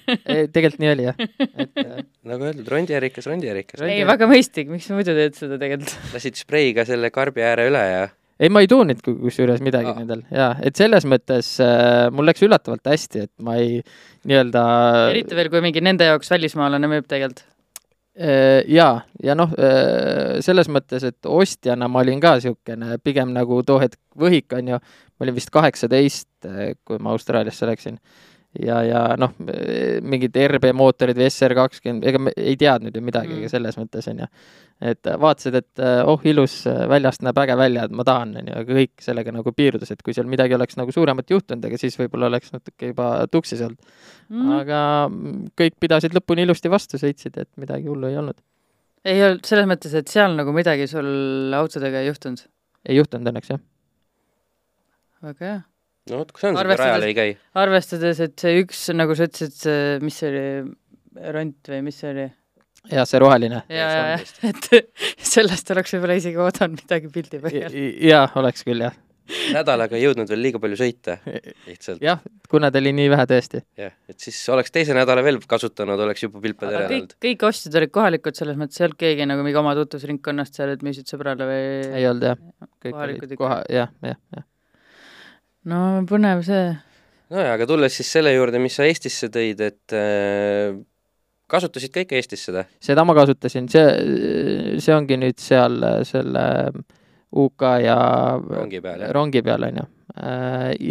tegelikult nii oli jah, et äh, nagu öeldud, rondiärikas, rondiärikas. Rondi- ei, väga mõistlik, miks sa muidu teed seda tegelikult? lasid spreiga selle karbi ääre üle ja ei, ma ei tuuninud ku- kusjuures midagi ah. nendel ja et selles mõttes äh, mul läks üllatavalt hästi, et ma ei nii-öelda eriti veel, kui mingi nende jaoks välismaalane müüb tegelikult. Äh, jaa, ja noh, selles mõttes, et ostjana ma olin ka niisugune pigem nagu too hetk võhik, on ju, ma olin vist kaheksateist, kui ma Austraaliasse läksin. ja, ja noh, mingid RB mootorid või SR kakskümmend, ega me ei teadnud ju midagi Mm. selles mõttes on ju. et vaatasid, et äh, oh ilus, väljast näeb äge välja, et ma tahan, on ju, aga kõik sellega nagu piirdus, et kui seal midagi oleks nagu suuremat juhtunud, ega siis võib-olla oleks natuke juba tuksis olnud Mm. aga kõik pidasid lõpuni ilusti vastu, sõitsid, et midagi hullu ei olnud. ei olnud selles mõttes, et seal nagu midagi sul autodega ei juhtunud? ei juhtunud õnneks jah. väga hea. No vot, kus on see, kui Arvestades- rajal ei käi? arvestades, et see üks, nagu sa ütlesid, see, mis see oli, ront või mis see oli? ja see roheline. ja, ja, ja et sellest oleks võib-olla isegi oodanud midagi pildi põhjal. jaa, oleks küll jah. nädalaga ei jõudnud veel liiga palju sõita, lihtsalt. jah, kuna ta oli nii vähe tõesti. jah, et siis oleks teise nädala veel kasutanud, oleks juba järele kõik olnud., kõik ostjad olid kohalikud, selles mõttes ei olnud keegi nagu mingi oma tutvusringkonnast seal, et müüsid sõbrale või ei olnud jah. kõik olid koha, jah, jah, jah. No põnev see. nojah, aga tulles siis selle juurde, mis sa Eestisse tõid, et äh, kasutasid ka ikka Eestis seda? seda ma kasutasin, see, see ongi nüüd seal äh, selle UK ja rongi peal, jah? rongi peal on ju.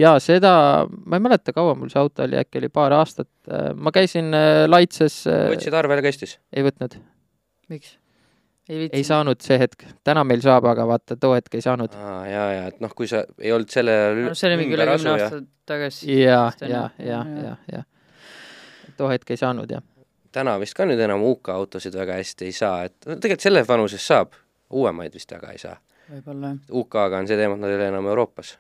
ja seda, ma ei mäleta, kaua mul see auto oli, äkki oli paar aastat. ma käisin äh, Laitses, võtsid arvele ka Eestis? ei võtnud, miks? Ei ei saanud see hetk, täna meil saab, aga vaata too hetk ei saanud. aa, jaa, jaa, et noh, kui sa ei olnud selle no see oli mingi üle kümne aasta tagasi. ja, ja ja, ja, ja too hetk ei saanud jah. täna vist ka nüüd enam UK autosid väga hästi ei saa, et no tegelikult selles vanuses saab, uuemaid vist väga ei saa. võib-olla jah. UK-ga on see teema, et nad ei ole enam Euroopas,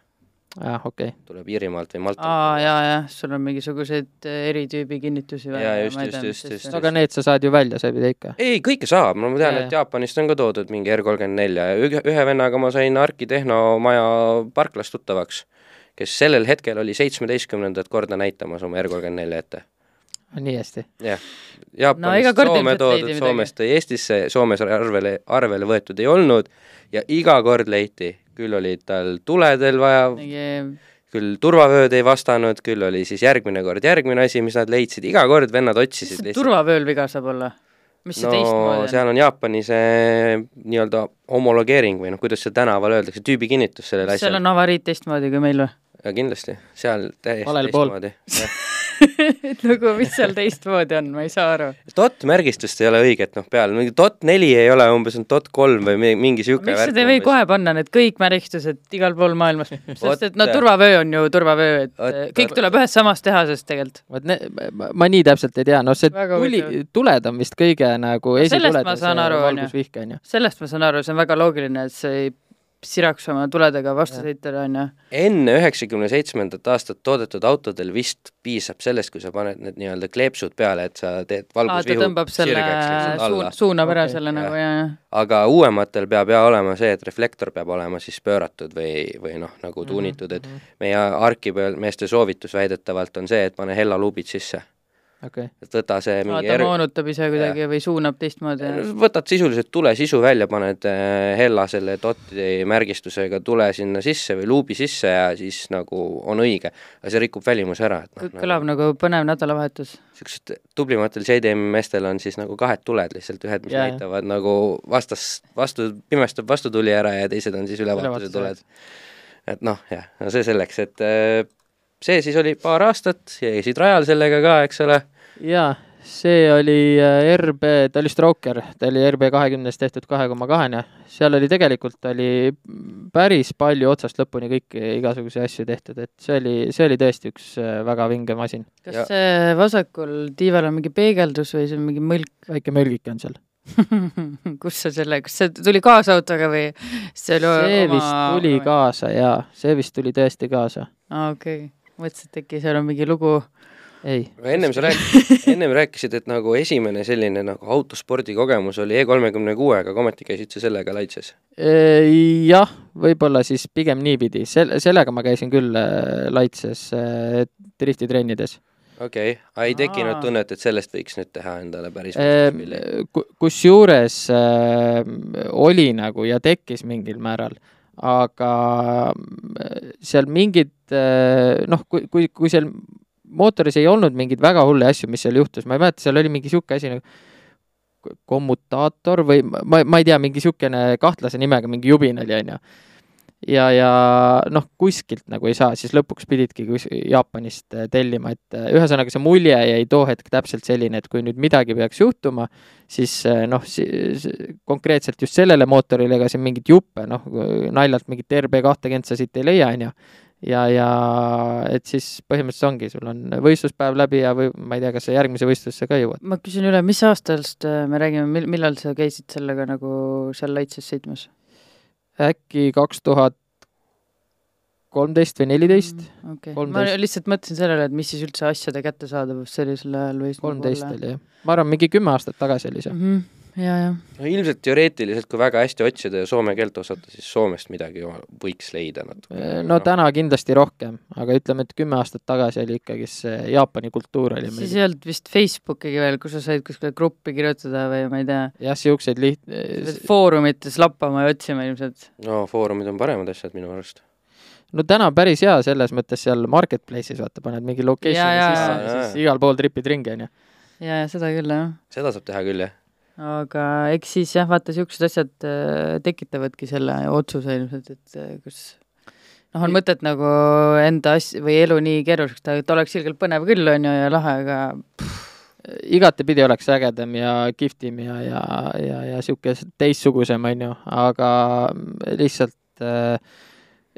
jah, okei okay.. tuleb Iirimaalt või Maltalt. aa, jaa, jah, sul on mingisuguseid eh, eritüübi kinnitusi või? Jaa, just, just, just, just. no aga need sa saad ju välja sõbida ikka. ei, kõike saab, no ma tean, et Jaapanist on ka toodud mingi R kolmkümmend nelja ja ühe, ühe vennaga ma sain Arki tehnomaja parklas tuttavaks, kes sellel hetkel oli seitsmeteistkümnendat korda näitamas oma R kolmkümmend nelja ette. nii hästi. jah, No Jaapanist kord Soome toodud. Soomest tõi Eestisse, Soomes arvele, arvele võetud ei olnud ja iga kord leiti, küll oli tal tuledel vaja, mingi küll turvavööd ei vastanud, küll oli siis järgmine kord järgmine asi, mis nad leidsid, iga kord vennad mis otsisid see turvavööl viga saab olla? mis see no teistmoodi on? seal on Jaapani see nii-öelda homologeering või noh, kuidas see tänaval öeldakse, tüübikinnitus sellele seal asjale. on avariid teistmoodi kui meil või? kindlasti, seal täiesti teistmoodi. et nagu, mis seal teistmoodi on, ma ei saa aru. dot märgistust ei ole õiget noh peal, mingi dot neli ei ole, umbes on dot kolm või mi- mingi sihuke miks seda ei või kohe panna, need kõik märistused igal pool maailmas, sest et no turvavöö on ju turvavöö, et vot, äh, kõik tuleb ühest samast tehasest tegelikult. vot ne-, ma, nii täpselt ei tea, no see Väga tuli tuled on vist kõige nagu sellest esituled ma on saan see valgusvihk on ju. sellest ma saan aru, see on väga loogiline, et see ei siraks oma tuledega vastu Jah. sõitjale, on ju. enne üheksakümne seitsmendat aastat toodetud autodel vist piisab sellest, kui sa paned need nii-öelda kleepsud peale, et sa teed valgusvihu sirgeks suun- suunab ära Okei, selle jah. nagu ja, ja. aga uuematel peab ja olema see, et reflektor peab olema siis pööratud või, või noh, nagu tuunitud, et meie Arki peal meeste soovitus väidetavalt on see, et pane hellaluubid sisse. okei, et võta see mingi ta er- moonutab ise kuidagi või suunab teistmoodi. võtad sisuliselt tule sisu välja, paned äh, hella selle doti märgistusega tule sinna sisse või luubi sisse ja siis nagu on õige. aga see rikub välimuse ära, et noh, kõlab nagu põnev nädalavahetus. niisugused tublimatel JDM meestel on siis nagu kahed tuled lihtsalt, ühed, mis yeah. näitavad nagu vastas, vastu, pimestab vastutuli ära ja teised on siis Ülevaatuse, tuled. et noh, jah, no see selleks, et äh, see siis oli paar aastat, jäisid rajal sellega ka, eks ole, jaa, see oli äh, RB, ta oli Stroker, ta oli RB kahekümnest tehtud kahe koma kahene, seal oli tegelikult oli päris palju otsast lõpuni kõiki igasuguseid asju tehtud, et see oli, see oli tõesti üks äh, väga vinge masin. kas Ja- see vasakul tiival on mingi peegeldus või see on mingi mõlk? väike mölgike on seal. kus sa selle, kas see tuli kaasautoga või see oli see oma vist tuli? kaasa jaa, see vist tuli tõesti kaasa. aa, okei okay.. mõtlesin, et äkki seal on mingi lugu. ei, aga ennem sa rääkisid, ennem rääkisid, et nagu esimene selline nagu autospordi kogemus oli E kolmekümne kuuega, aga ometi käisid sa sellega laitses. jah, võib-olla siis pigem niipidi, sel-, sellega ma käisin küll äh, Laitses äh, driftitrennides. okei okay., aga ei tekkinud tunnet, et sellest võiks nüüd teha endale päris Ehm, kusjuures äh, oli nagu ja tekkis mingil määral, aga äh, seal mingid äh, noh, kui, kui, kui seal mootoris ei olnud mingeid väga hulle asju, mis seal juhtus, ma ei mäleta, seal oli mingi sihuke asi nagu kommutaator või ma, ma ei tea, mingi niisugune kahtlase nimega mingi jubin oli, onju. ja, ja noh, kuskilt nagu ei saa, siis lõpuks pididki kus- Jaapanist äh, tellima, et äh, ühesõnaga see mulje jäi too hetk täpselt selline, et kui nüüd midagi peaks juhtuma, siis äh, noh, konkreetselt just sellele mootorile ega siin mingit juppe, noh naljalt mingit RB kahtekümmend sa siit ei leia, on ju ja, ja et siis põhimõtteliselt ongi, sul on võistluspäev läbi ja või ma ei tea, kas sa järgmise võistlusse ka jõuad. ma küsin üle, mis aastast me räägime, mil-, millal sa käisid sellega nagu seal Laitses sõitmas? Äkki kaks tuhat kolmteist või neliteist, okei, ma lihtsalt mõtlesin sellele, et mis siis üldse asjade kättesaadavus sellisel ajal võis kolmteist oli jah. ma arvan, mingi kümme aastat tagasi oli see. mm. -hmm. ja, ja no ilmselt teoreetiliselt, kui väga hästi otsida ja soome keelt osata, siis Soomest midagi võiks leida natuke. Äh, no täna kindlasti rohkem, aga ütleme, et kümme aastat tagasi oli ikkagi see Jaapani kultuur oli siis meil ei olnud vist Facebookigi veel, kus sa said kuskile gruppi kirjutada või ma ei tea, jah, siukseid liht-, foorumites lappama ja otsima ilmselt. no Foorumid on paremad asjad minu arust. no täna päris hea selles mõttes seal marketplace'is vaata, paned mingi location'i sisse jaa. ja siis igal pool tripid ringi, onju. ja, ja seda küll jah. seda saab teha küll, jah. Aga eks siis jah, vaata niisugused asjad äh, tekitavadki selle otsuse ilmselt, et äh, kas noh, on mõtet nagu enda asj- või elu nii keeruliseks teha, et oleks ilgelt põnev küll, on ju, ja lahe, aga igatepidi oleks ägedam ja kihvtim ja, ja, ja, ja sihuke teistsugusem, onju, aga lihtsalt äh,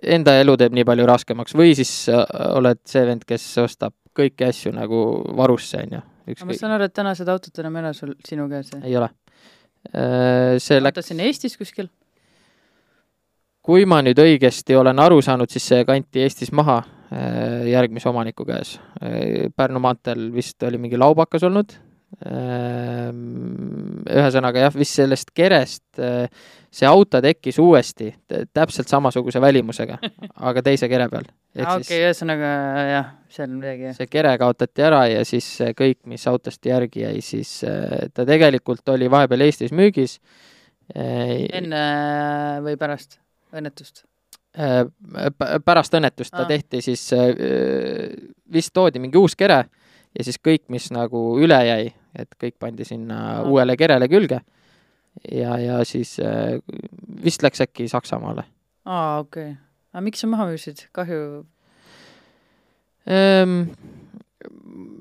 enda elu teeb nii palju raskemaks. Või siis äh, oled see vend, kes ostab kõiki asju nagu varusse, onju. Aga ma saan aru, et täna seda autot enam ei ole sul, sinu käes, ei ole. see läks, ta siin Eestis kuskil? kui ma nüüd õigesti olen aru saanud, siis see kanti Eestis maha äh, järgmise omaniku käes. Pärnu maanteel vist oli mingi laubakas olnud. Ühesõnaga jah, vist sellest kerest äh, see auto tekkis uuesti täpselt samasuguse välimusega, aga teise kere peal. ehk okei, ühesõnaga jah, seal midagi jah. see kere kaotati ära ja siis kõik, mis autost järgi jäi, siis äh, ta tegelikult oli vahepeal Eestis müügis. enne või pärast õnnetust? Pärast õnnetust ta Aa. tehti siis, vist toodi mingi uus kere ja siis kõik, mis nagu üle jäi, et kõik pandi sinna Aa. uuele kerele külge. ja, ja siis äh, vist läks äkki Saksamaale. aa, okei okay.. aga miks sa maha müüsid, kahju? Ehm,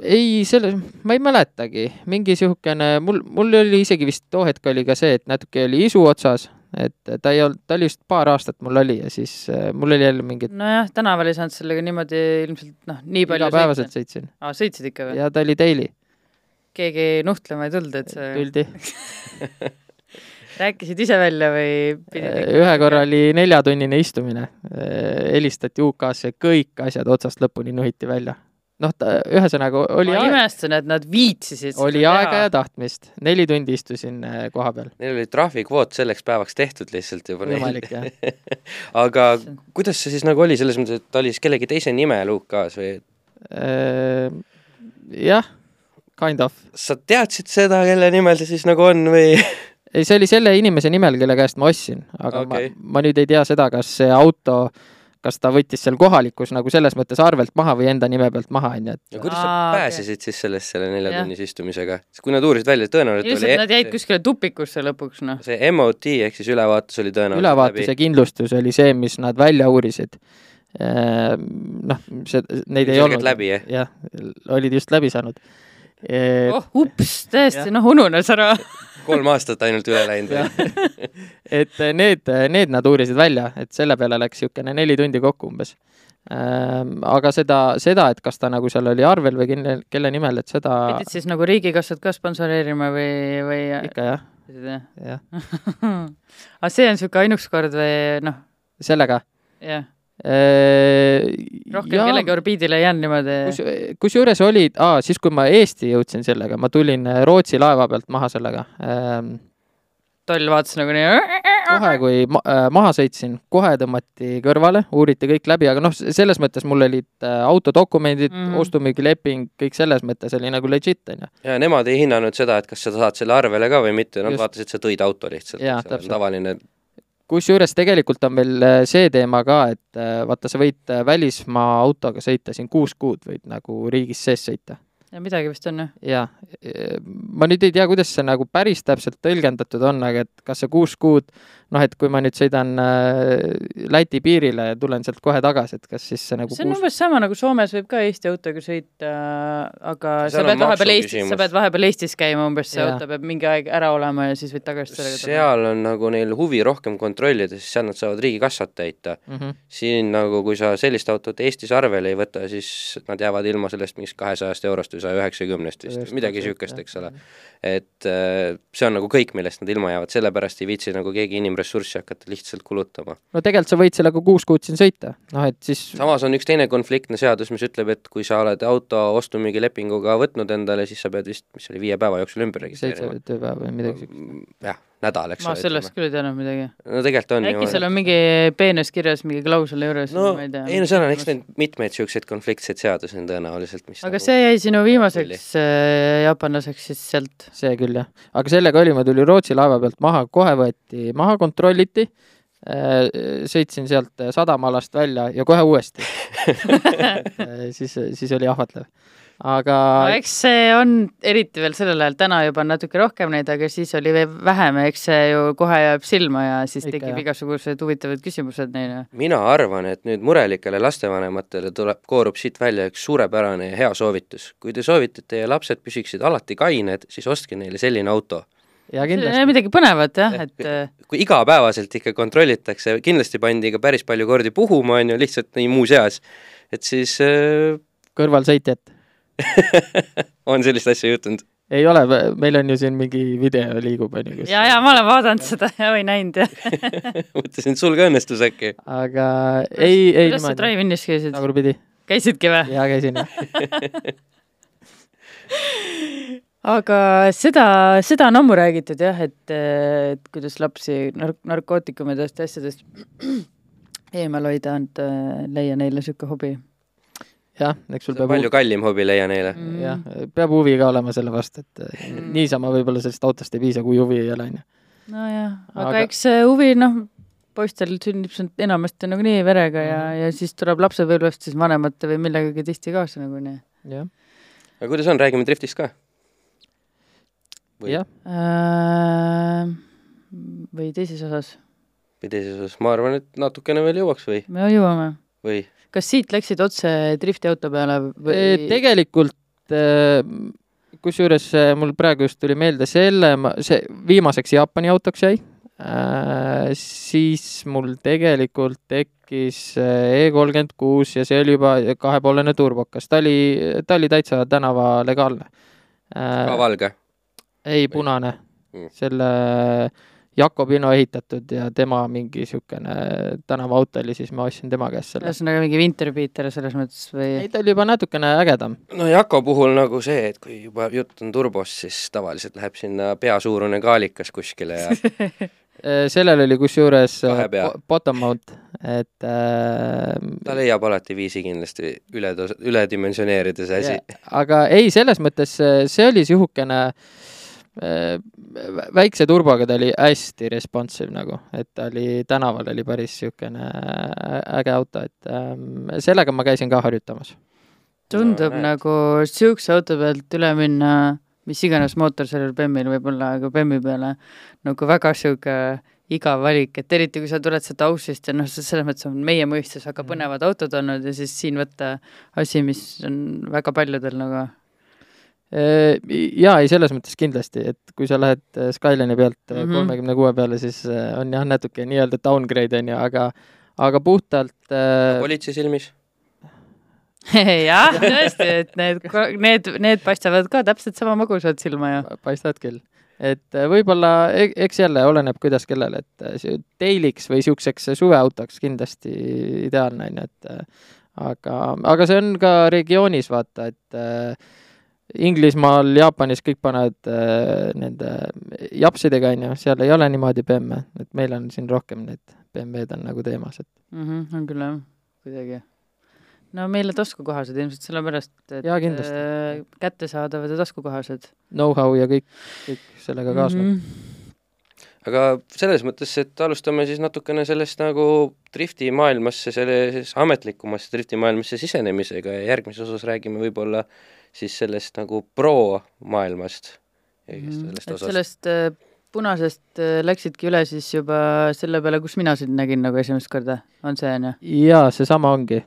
ei, selle, ma ei mäletagi, mingi niisugune, mul, mul oli isegi vist too hetk oli ka see, et natuke oli isu otsas, et ta ei olnud, ta oli vist paar aastat mul oli ja siis äh, mul oli jälle mingid nojah, tänaval ei saanud sellega niimoodi ilmselt noh, nii palju igapäevaselt sõitsin aa, sõitsid ikka või? ja ta oli daily, keegi nuhtlema ei tulnud, et sa tuldi. rääkisid ise välja või pidid ühe korra oli neljatunnine istumine, helistati UK-sse, kõik asjad otsast lõpuni nuhiti välja. noh, ta ühesõnaga oli ma aeg, imestan, et nad viitsisid oli aega ja tahtmist, neli tundi istusin äh, koha peal, Neil oli trahvikvoot selleks päevaks tehtud lihtsalt juba. võimalik jah. aga kuidas see siis nagu oli, selles mõttes, et ta oli siis kellegi teise nime UK-s või Äh, jah, kind of. sa teadsid seda, kelle nimel see siis nagu on või? ei, see oli selle inimese nimel, kelle käest ma ostsin, aga okay. ma, ma nüüd ei tea seda, kas see auto, kas ta võttis seal kohalikus nagu selles mõttes arvelt maha või enda nime pealt maha, onju, et ja kuidas Aa, sa okei. pääsesid siis sellest selle neljatunnise istumisega? kui nad uurisid välja, tõenäoliselt ilmselt nad jäid oli kuskile tupikusse lõpuks, noh. see MOT ehk siis ülevaatus oli tõenäoliselt ülevaatuse kindlustus oli see, mis nad välja uurisid. noh, see, neid ei Ilmselgelt olnud. läbi, jah? jah, olid just läbi saanud. oh, ups, tõesti, noh, ununes ära. kolm aastat ainult üle läinud või? et need, need nad uurisid välja, et selle peale läks niisugune neli tundi kokku umbes. aga seda, seda, et kas ta nagu seal oli arvel või kelle, kelle nimel, et seda pidid siis nagu riigikassat ka sponsoreerima või, või? ikka jah, jah. aga see on niisugune ainus kord või noh, sellega. jah, rohkem kellegi orbiidile ei jäänud niimoodi. kus, kusjuures olid, siis kui ma Eesti jõudsin sellega, ma tulin äh, Rootsi laeva pealt maha sellega. toll vaatas nagu nii. kohe, kui ma, äh, maha sõitsin, kohe tõmmati kõrvale, uuriti kõik läbi, aga noh, selles mõttes mul olid äh, autodokumendid mm. Ostu-müügileping, kõik selles mõttes oli nagu legit, onju. ja nemad ei hinnanud seda, et kas sa saad selle arvele ka või mitte, nad Just. vaatasid, sa tõid auto lihtsalt tavaline kusjuures tegelikult on veel äh, see teema ka, et äh, vaata, sa võid äh, välismaa autoga sõita siin kuus kuud, võid nagu riigis sees sõita. Ja midagi vist on, jah. jah, ma nüüd ei tea, kuidas see nagu päris täpselt tõlgendatud on, aga et kas see kuus kuud, noh, et kui ma nüüd sõidan äh, Läti piirile ja tulen sealt kohe tagasi, et kas siis see nagu see on kuus... umbes sama, nagu Soomes võib ka Eesti autoga sõita, aga Seal sa pead vahepeal Eestis, sa pead vahepeal Eestis käima umbes, see Jaa. auto peab mingi aeg ära olema ja siis võid tagasi sellega tulla. seal on nagu neil huvi rohkem kontrollida, sest seal nad saavad riigikassat täita. mm -hmm. siin nagu, kui sa sellist autot Eestis arvele ei võta, siis nad jäävad ilma sellest mingist kahesajast eurost või saja üheksakümnest vist, midagi niisugust, eks ole. et äh, see on nagu kõik, millest nad ilma jäävad, sellepärast ei viitsi nagu keegi inimressurssi hakata lihtsalt kulutama. no tegelikult sa võid sellega kuus kuud siin sõita, noh et siis samas on üks teine konfliktne seadus, mis ütleb, et kui sa oled auto ostu-müügilepinguga võtnud endale, siis sa pead vist, mis see oli, viie päeva jooksul ümber seitse registreerima. tööpäeva või midagi siukest. jah, nädal, eks ma sellest küll ei teadnud midagi. no tegelikult on äkki seal on mingi peenes kirjas mingi klausel juures no ma ei tea. ei no seal on, eks neid mitmeid niisuguseid konfliktseid seadusi on tõenäoliselt, mis aga nagu... see jäi sinu viimaseks äh, jaapanlaseks siis sealt. see küll jah, aga sellega oli, ma tulin Rootsi laeva pealt maha, kohe võeti maha, kontrolliti, sõitsin sealt sadamalast välja ja kohe uuesti siis, siis oli ahvatlev. Aga no eks see on eriti veel sellel ajal, täna juba natuke rohkem neid, aga siis oli veel vähem ja eks see ju kohe jääb silma ja siis Ikka, tekib jah. igasugused huvitavad küsimused neile. mina arvan, et nüüd murelikele lastevanematele tuleb, koorub siit välja üks suurepärane ja hea soovitus. kui te soovite, et teie lapsed püsiksid alati kained, siis ostke neile selline auto. ja kindlasti, midagi põnevat jah, et äh, kui igapäevaselt ikka kontrollitakse, kindlasti pandi ka päris palju kordi puhuma, on ju, lihtsalt nii muuseas, et siis äh, kõrvalsõitjat on sellist asja juhtunud. ei ole, meil on ju siin mingi video liigub onju, kus ja, ja ma olen vaadanud seda ja või näinud ja mõtlesin, et sul ka õnnestus äkki. aga ei, ei kuidas sa Drive-Inis käisid? tagurpidi, käisidki või? ja käisin jah. aga seda, seda on ammu räägitud jah, et, et kuidas lapsi nark-, narkootikumidest ja asjadest eemal hoida, et äh, leia neile niisugune hobi jah, eks sul on peab palju kallim hobi, leia neile. mm.. jah, peab huvi ka olema selle vastu, et Mm. niisama võib-olla sellest autost ei piisa, kui huvi ei ole onju. nojah, aga Aga- eks see huvi noh, poistel sünnib see enamasti nagunii verega ja, ja siis tuleb lapsepõlvest siis vanemate või millegagi tihti kaasa nagunii jah, aga kuidas on, räägime driftist ka? Või- jah, äh,. või teises osas, või teises osas, ma arvan, et natukene veel jõuaks või, me jõuame. või kas siit läksid otse driftiauto peale või? tegelikult äh, kusjuures äh, mul praegu just tuli meelde selle, see viimaseks Jaapani autoks jäi. siis mul tegelikult tekkis E kolmkümmend kuus ja see oli juba kahepoolene turbokas, ta oli, ta oli täitsa tänavalegaalne. ka valge? ei, punane Mm. selle Jakobino ehitatud ja tema mingi niisugune tänavaauto oli, siis ma ostsin tema käest selle. ühesõnaga mingi Winterbeater selles mõttes või ei, ta oli juba natukene ägedam. no Jako puhul nagu see, et kui juba jutt on turbost, siis tavaliselt läheb sinna peasuurune kaalikas kuskile ja Äh, sellel oli kusjuures äh, bottom mount, et äh, ta leiab alati viisi kindlasti üle, üledimensioneerida see asi aga ei, selles mõttes äh, see oli niisugune äh, väikse turboga ta oli hästi responsive nagu, et ta oli tänaval oli päris niisugune äge auto, et ähm, sellega ma käisin ka harjutamas. tundub No nagu siukse auto pealt üle minna, mis iganes mootor sellel BEM-il võib olla, aga BEM-i peale nagu väga sihuke igav valik, et eriti kui sa tuled sealt Aussist ja noh, selles mõttes on meie mõistes väga põnevad autod olnud ja siis siin võtta asi, mis on väga paljudel nagu Äh, jaa, ei selles mõttes kindlasti, et kui sa lähed äh, Skyline'i pealt Mhm. kolmekümne kuue peale, siis äh, on jah, natuke nii-öelda downgrade on ju, aga aga puhtalt äh, politsei silmis jah, tõesti, et need, need, need paistavad ka täpselt sama magusad silma ju. paistavad küll. et äh, võib-olla, eks jälle oleneb, kuidas kellele, et äh, see dailiks või niisuguseks suveautoks kindlasti ideaalne on ju, et äh, aga, aga see on ka regioonis vaata, et äh, Inglismaal, Jaapanis kõik panevad äh, nende japsidega on ju, seal ei ole niimoodi BMW, et meil on siin rohkem need BMW-d on nagu teemas, et Mhm, on küll jah, kuidagi. no meile taskukohased ilmselt sellepärast, et kindlasti. äh, kättesaadavad ja taskukohased. know-how ja kõik, kõik sellega kaasneb mm. -hmm. aga selles mõttes, et alustame siis natukene sellest nagu driftimaailmasse, selles ametlikumasse driftimaailmasse sisenemisega ja järgmises osas räägime võib-olla siis sellest nagu pro-maailmast Mhm. sellest osast. sellest äh, punasest äh, läksidki üle siis juba selle peale, kus mina sind nägin nagu esimest korda, on see, on ju? jaa, seesama ongi.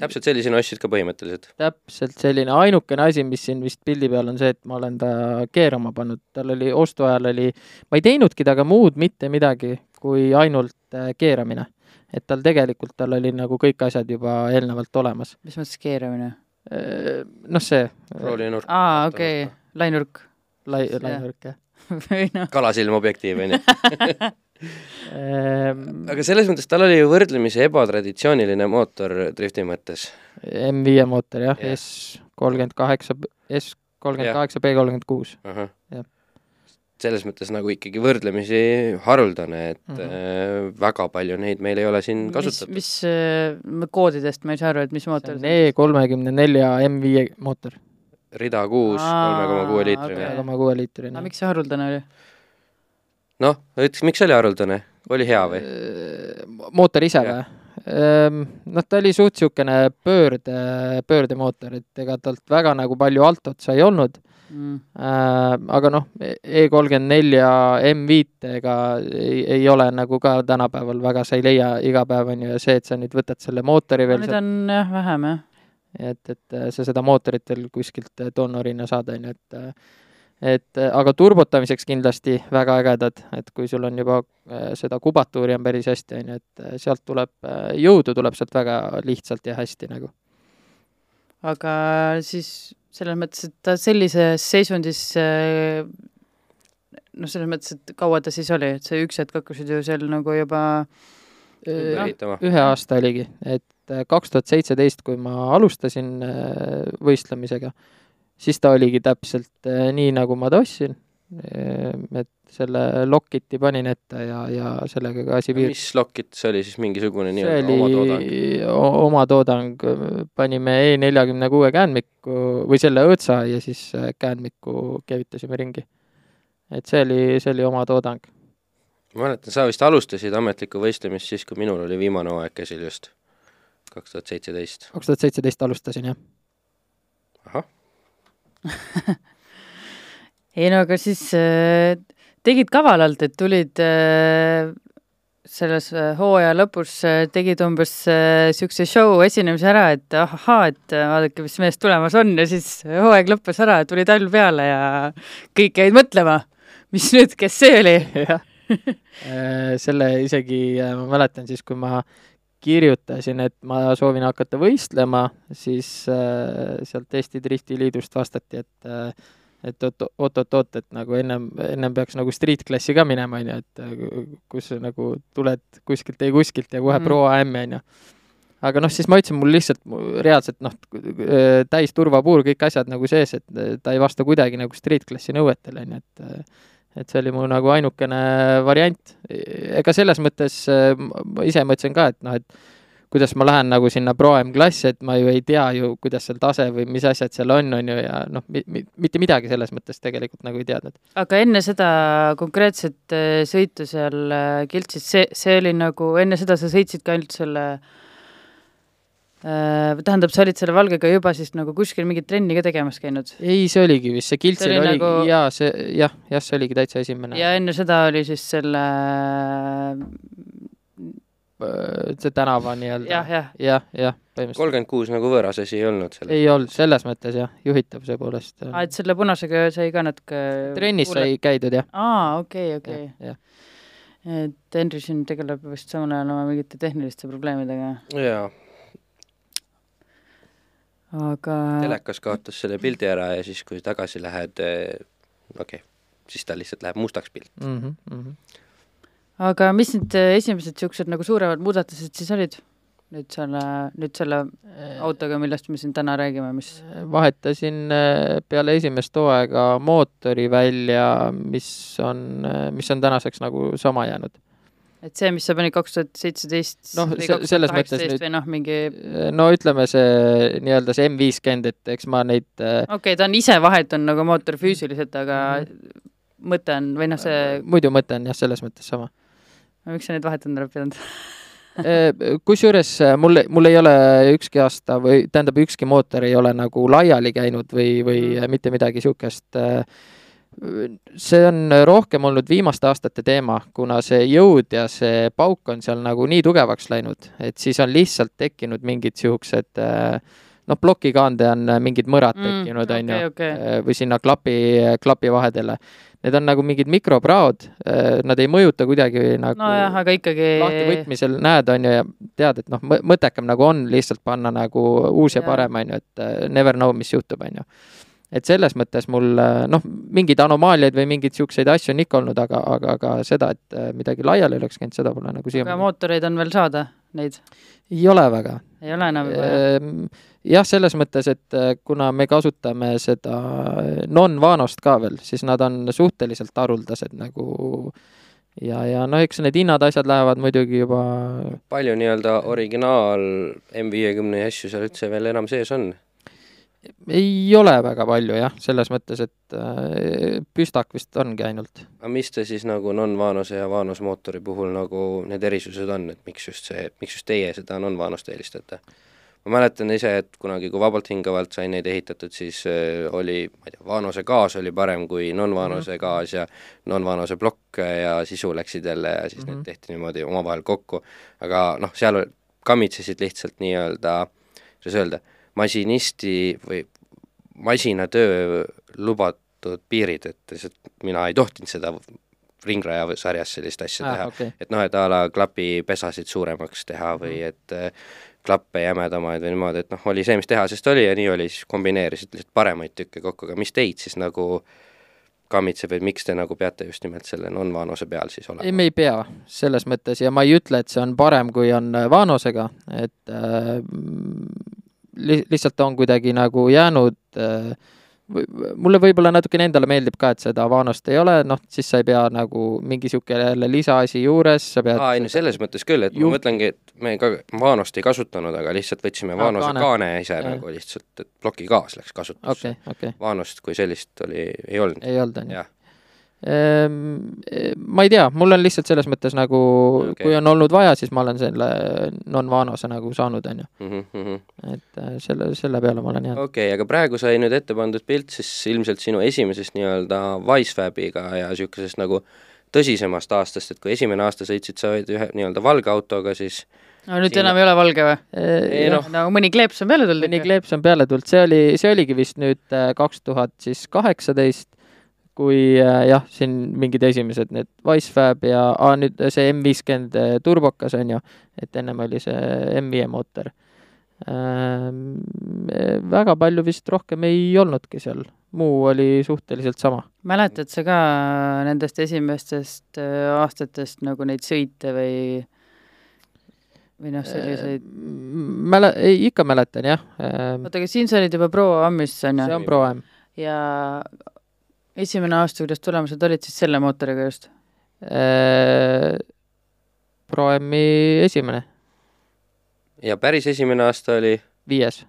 täpselt sellisena ostsid ka põhimõtteliselt? täpselt selline, ainukene asi, mis siin vist pildi peal on see, et ma olen ta keerama pannud, tal oli ostu ajal oli, ma ei teinudki temaga muud mitte midagi, kui ainult äh, keeramine. et tal tegelikult, tal oli nagu kõik asjad juba eelnevalt olemas. mis mõttes keeramine? Noh, see roolinurk. aa, okei okay., lainurk lai, lainurk, jah või noh, kalasilm objektiiv, on ju. Ehm, aga selles mõttes tal oli ju võrdlemisi ebatraditsiooniline mootor drifti mõttes. M5 mootor jah Jah. S kolmkümmend kaheksa, S kolmkümmend kaheksa, B kolmkümmend kuus. Jah. Selles mõttes nagu ikkagi võrdlemisi haruldane, et mm. -hmm. äh, väga palju neid meil ei ole siin mis, kasutatud. mis äh, koodidest ma ei saa aru, et mis see mootor on E kolmekümne nelja M5 mootor, rida kuus, kolme koma kuue liitrine kolme. koma kuue liitrine aga. miks see haruldane oli? noh, ütleks, miks see oli haruldane? oli hea või? mootor ise või? noh, ta oli suht niisugune pöörde, pöördemootor, et ega talt väga nagu palju altotsa ei olnud Mm. äh,. aga noh, E kolmkümmend nelja M5-ega ei, ei ole nagu ka tänapäeval väga, sa ei leia iga päev, on ju, ja see, et sa nüüd võtad selle mootori veel Neid on jah vähem jah. et, et äh, sa seda mootorit veel kuskilt äh, donorina saad, on ju, et äh, et aga turbotamiseks kindlasti väga ägedad, et kui sul on juba seda kubatuuri on päris hästi, on ju, et sealt tuleb, jõudu tuleb sealt väga lihtsalt ja hästi nagu. Aga siis selles mõttes, et ta sellises seisundis äh, noh, selles mõttes, et kaua ta siis oli, et see üks hetk hakkasid ju seal nagu juba Äh, ehitama. ühe aasta oligi, et äh, kaks tuhat seitseteist, kui ma alustasin võistlemisega, siis ta oligi täpselt nii, nagu ma ta ostsin. Et selle Lockiti panin ette ja, ja sellega ka asi piirdus. mis Lockit see oli siis mingisugune nii-öelda oma toodang? oli o- oma toodang, panime E neljakümne kuue käänmiku või selle õõtsa ja siis äh, käänmiku keevitasime ringi. et see oli, see oli oma toodang. ma mäletan, sa vist alustasid ametlikku võistlemist siis, kui minul oli viimane hooaeg käsil just, kaks tuhat seitseteist. kaks tuhat seitseteist alustasin jah. ahah, ei no aga siis äh, tegid kavalalt, et tulid äh, selles äh, hooaja lõpus äh, tegid umbes niisuguse äh, show esinemise ära, et ahaa, et äh, vaadake, mis mees tulemas on ja siis hooaeg lõppes ära, tuli talv peale ja kõik jäid mõtlema, mis nüüd, kes see oli? selle isegi ma mäletan siis, kui ma kirjutasin, et ma soovin hakata võistlema, siis äh, sealt Eesti Drifti Liidust vastati, et äh, et oot-oot-oot, et nagu ennem, ennem peaks nagu street klassi ka minema, on ju, et äh, kus nagu tuled kuskilt ei kuskilt ja kohe Mm. pro AM, on ju. aga noh, siis ma ütlesin, mul lihtsalt reaalselt noh, täis turvapuur, kõik asjad nagu sees, et äh, ta ei vasta kuidagi nagu street klassi nõuetele, on ju, et äh, et see oli mu nagu ainukene variant. ega selles mõttes äh, ma ise mõtlesin ka, et noh, et kuidas ma lähen nagu sinna Pro M-klassi, et ma ju ei tea ju, kuidas seal tase või mis asjad seal on, on ju, ja noh mi,, mi, mitte midagi selles mõttes tegelikult nagu ei teadnud. aga enne seda konkreetset äh, sõitu seal äh, Kiltsis, see, see oli nagu, enne seda sa sõitsid ka ainult selle äh, tähendab, sa olid selle valgega juba siis nagu kuskil mingit trenni ka tegemas käinud? ei, see oligi vist, see Kiltsil oli oligi nagu- jaa, see jah, jah, see oligi täitsa esimene. ja enne seda oli siis selle see tänava nii-öelda. jah, jah, jah, jah, põhimõtteliselt. kolmkümmend kuus nagu võõras asi ei olnud selles. ei olnud, selles mõttes jah, juhitavuse poolest. aa, et selle punasega sai ka natuke trennis sai käidud jah. aa, okei, okei. jah, et Henry siin tegeleb vist samal ajal oma mingite tehniliste probleemidega, jaa, aga telekas kaotas selle pildi ära ja siis, kui tagasi lähed, okei okay,, siis ta lihtsalt läheb mustaks pilt. mm. -hmm. Aga mis need äh, esimesed niisugused nagu suuremad muudatused siis olid? nüüd selle, nüüd selle autoga, millest me siin täna räägime, mis vahetasin äh, peale esimest hooaega mootori välja, mis on, äh, mis on tänaseks nagu sama jäänud. et see, mis sa panid kaks tuhat seitseteist Noh, selles mõttes nüüd- või noh, mingi no ütleme, see nii-öelda see M viiskümmend, et eks ma neid äh, okei okay,, ta on ise vahetunud nagu mootor füüsiliselt, aga mm -hmm. mõte on, või noh, see, muidu mõte on jah, selles mõttes sama. Miks sa neid vahetanud oled pidanud kusjuures mul, mul ei ole ükski aasta või tähendab, ükski mootor ei ole nagu laiali käinud või, või mm. mitte midagi niisugust see on rohkem olnud viimaste aastate teema, kuna see jõud ja see pauk on seal nagu nii tugevaks läinud, et siis on lihtsalt tekkinud mingid niisugused noh, plokikaande on mingid mõrad Mm, tekkinud, on okei, ju, okei. või sinna klapi, klapi vahedele. Need on nagu mingid mikropraod, nad ei mõjuta kuidagi nagu nojah, aga ikkagi lahtivõtmisel näed, on ju, ja tead, et noh, mõttekam nagu on lihtsalt panna nagu uus ja Jaa. parem, on ju, et äh, never know, mis juhtub, on ju. et selles mõttes mul äh, noh, mingeid anomaaliaid või mingeid niisuguseid asju on ikka olnud, aga, aga, aga seda, et äh, midagi laiali oleks käinud, seda pole nagu aga siiamaani. mootoreid on veel saada, neid ei ole väga. Ei ole enam juba? Ehm, jah, selles mõttes, et äh, kuna me kasutame seda non-vanost ka veel, siis nad on suhteliselt haruldased nagu ja, ja noh, eks need hinnad, asjad lähevad muidugi juba palju nii-öelda originaal M50 asju seal üldse veel enam sees on? Ei ole väga palju jah, selles mõttes, et äh, püstak vist ongi ainult. aga mis te siis nagu non-Vanose ja Vanos mootori puhul nagu need erisused on, et miks just see, miks just teie seda non-Vanost eelistate? ma mäletan ise, et kunagi, kui Vabalt hingavalt sai neid ehitatud, siis äh, oli, ma ei tea, Vanose gaas oli parem kui non-Vanose gaas ja non-Vanose plokk ja sisu läksid jälle ja siis mm -hmm. need tehti niimoodi omavahel kokku. aga noh, seal kammitsesid lihtsalt nii-öelda, kuidas öelda, masinisti või masinatöö lubatud piirid, et lihtsalt mina ei tohtinud seda ringraja sarjas sellist asja Ah, teha okei. et noh, et a la klapipesasid suuremaks teha või et äh, klappe jämedamaid või niimoodi, et noh, oli see, mis tehasest oli ja nii oli, siis kombineerisid lihtsalt paremaid tükke kokku, aga mis teid siis nagu kammitseb, et miks te nagu peate just nimelt selle non-Vanose peal siis ei, olema? me ei pea selles mõttes ja ma ei ütle, et see on parem, kui on äh, Vanosega, et äh, li-, lihtsalt on kuidagi nagu jäänud äh, mulle võib-olla natukene endale meeldib ka, et seda Vanost ei ole, noh, siis sa ei pea nagu mingi niisugune jälle lisaasi juures, sa pead aa, ei no selles mõttes küll, et Ju- ma mõtlengi, et me ka Vanost ei kasutanud, aga lihtsalt võtsime Aa, Vanose kaane. kaane ise Jah. nagu lihtsalt, et plokigaas läks kasutusse okei, okei, Vanost kui sellist oli, ei olnud. ei olnud, on ju. jah, ma ei tea, mul on lihtsalt selles mõttes nagu Okei. okay., kui on olnud vaja, siis ma olen selle non-Vanose nagu saanud, on ju. okei et äh, selle, selle peale ma olen jäänud. okay,, aga praegu sai nüüd ette pandud pilt siis ilmselt sinu esimesest nii-öelda Wisefabiga ja niisugusest nagu tõsisemast aastast, et kui esimene aasta sõitsid sa ühe nii-öelda valge autoga, siis no nüüd Siin- enam ei ole valge või? ei noh, no mõni kleeps on peale tulnud mõni kleeps on peale tulnud, see oli, see oligi vist nüüd äh, kaks tuhat siis kaheksateist, kui äh, jah, siin mingid esimesed need Wisefab ja aa, nüüd see M viiskümmend turbokas on ju, et ennem oli see M5 mootor ähm,. väga palju vist rohkem ei olnudki seal, muu oli suhteliselt sama. mäletad sa ka nendest esimestest äh, aastatest nagu neid sõite või või noh, selliseid, mäle-, ei ikka mäletan jah oota, aga siin sa olid juba Pro Amis on see ju? on Pro M. ja esimene aasta, kuidas tulemused olid siis selle mootoriga just? Äh, Pro M-i esimene, ja päris esimene aasta oli viies.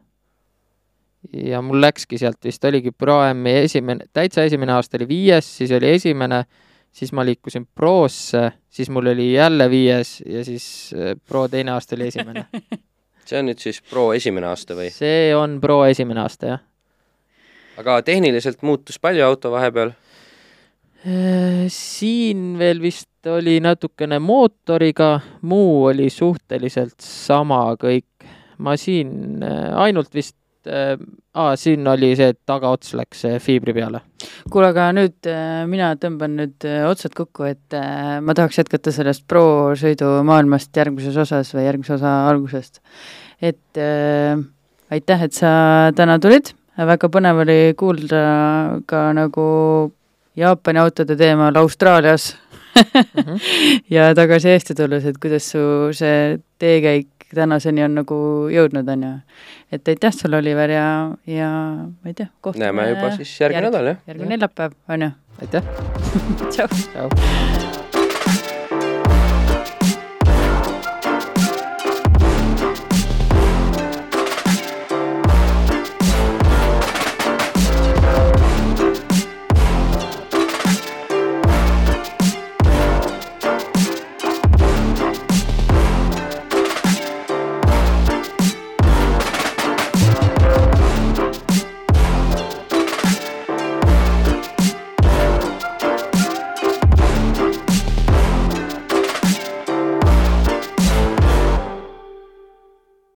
ja mul läkski sealt vist oligi Pro M-i esimene, täitsa esimene aasta oli viies, siis oli esimene, siis ma liikusin Prosse, siis mul oli jälle viies ja siis äh, Pro teine aasta oli esimene. see on nüüd siis Pro esimene aasta või? see on Pro esimene aasta, jah. Aga tehniliselt muutus palju auto vahepeal? Äh, siin veel vist oli natukene mootoriga, muu oli suhteliselt sama kõik. ma siin äh, ainult vist äh,, aa, siin oli see, et tagaots läks fiibri peale. kuule, aga nüüd mina tõmban nüüd otsad kokku, et ma tahaks jätkata sellest Pro sõidumaailmast järgmises osas või järgmise osa algusest. et äh, aitäh, et sa täna tulid, väga põnev oli kuulda ka nagu Jaapani autode teemal Austraalias Mhm. ja tagasi Eesti tulles, et kuidas su see teekäik tänaseni on nagu jõudnud, on ju. et aitäh sulle, Oliver, ja, ja ma ei tea, kohtume näeme juba siis järgmine järg- nädal, jah? järgmine neljapäev, on ju. aitäh, tšau. tšau.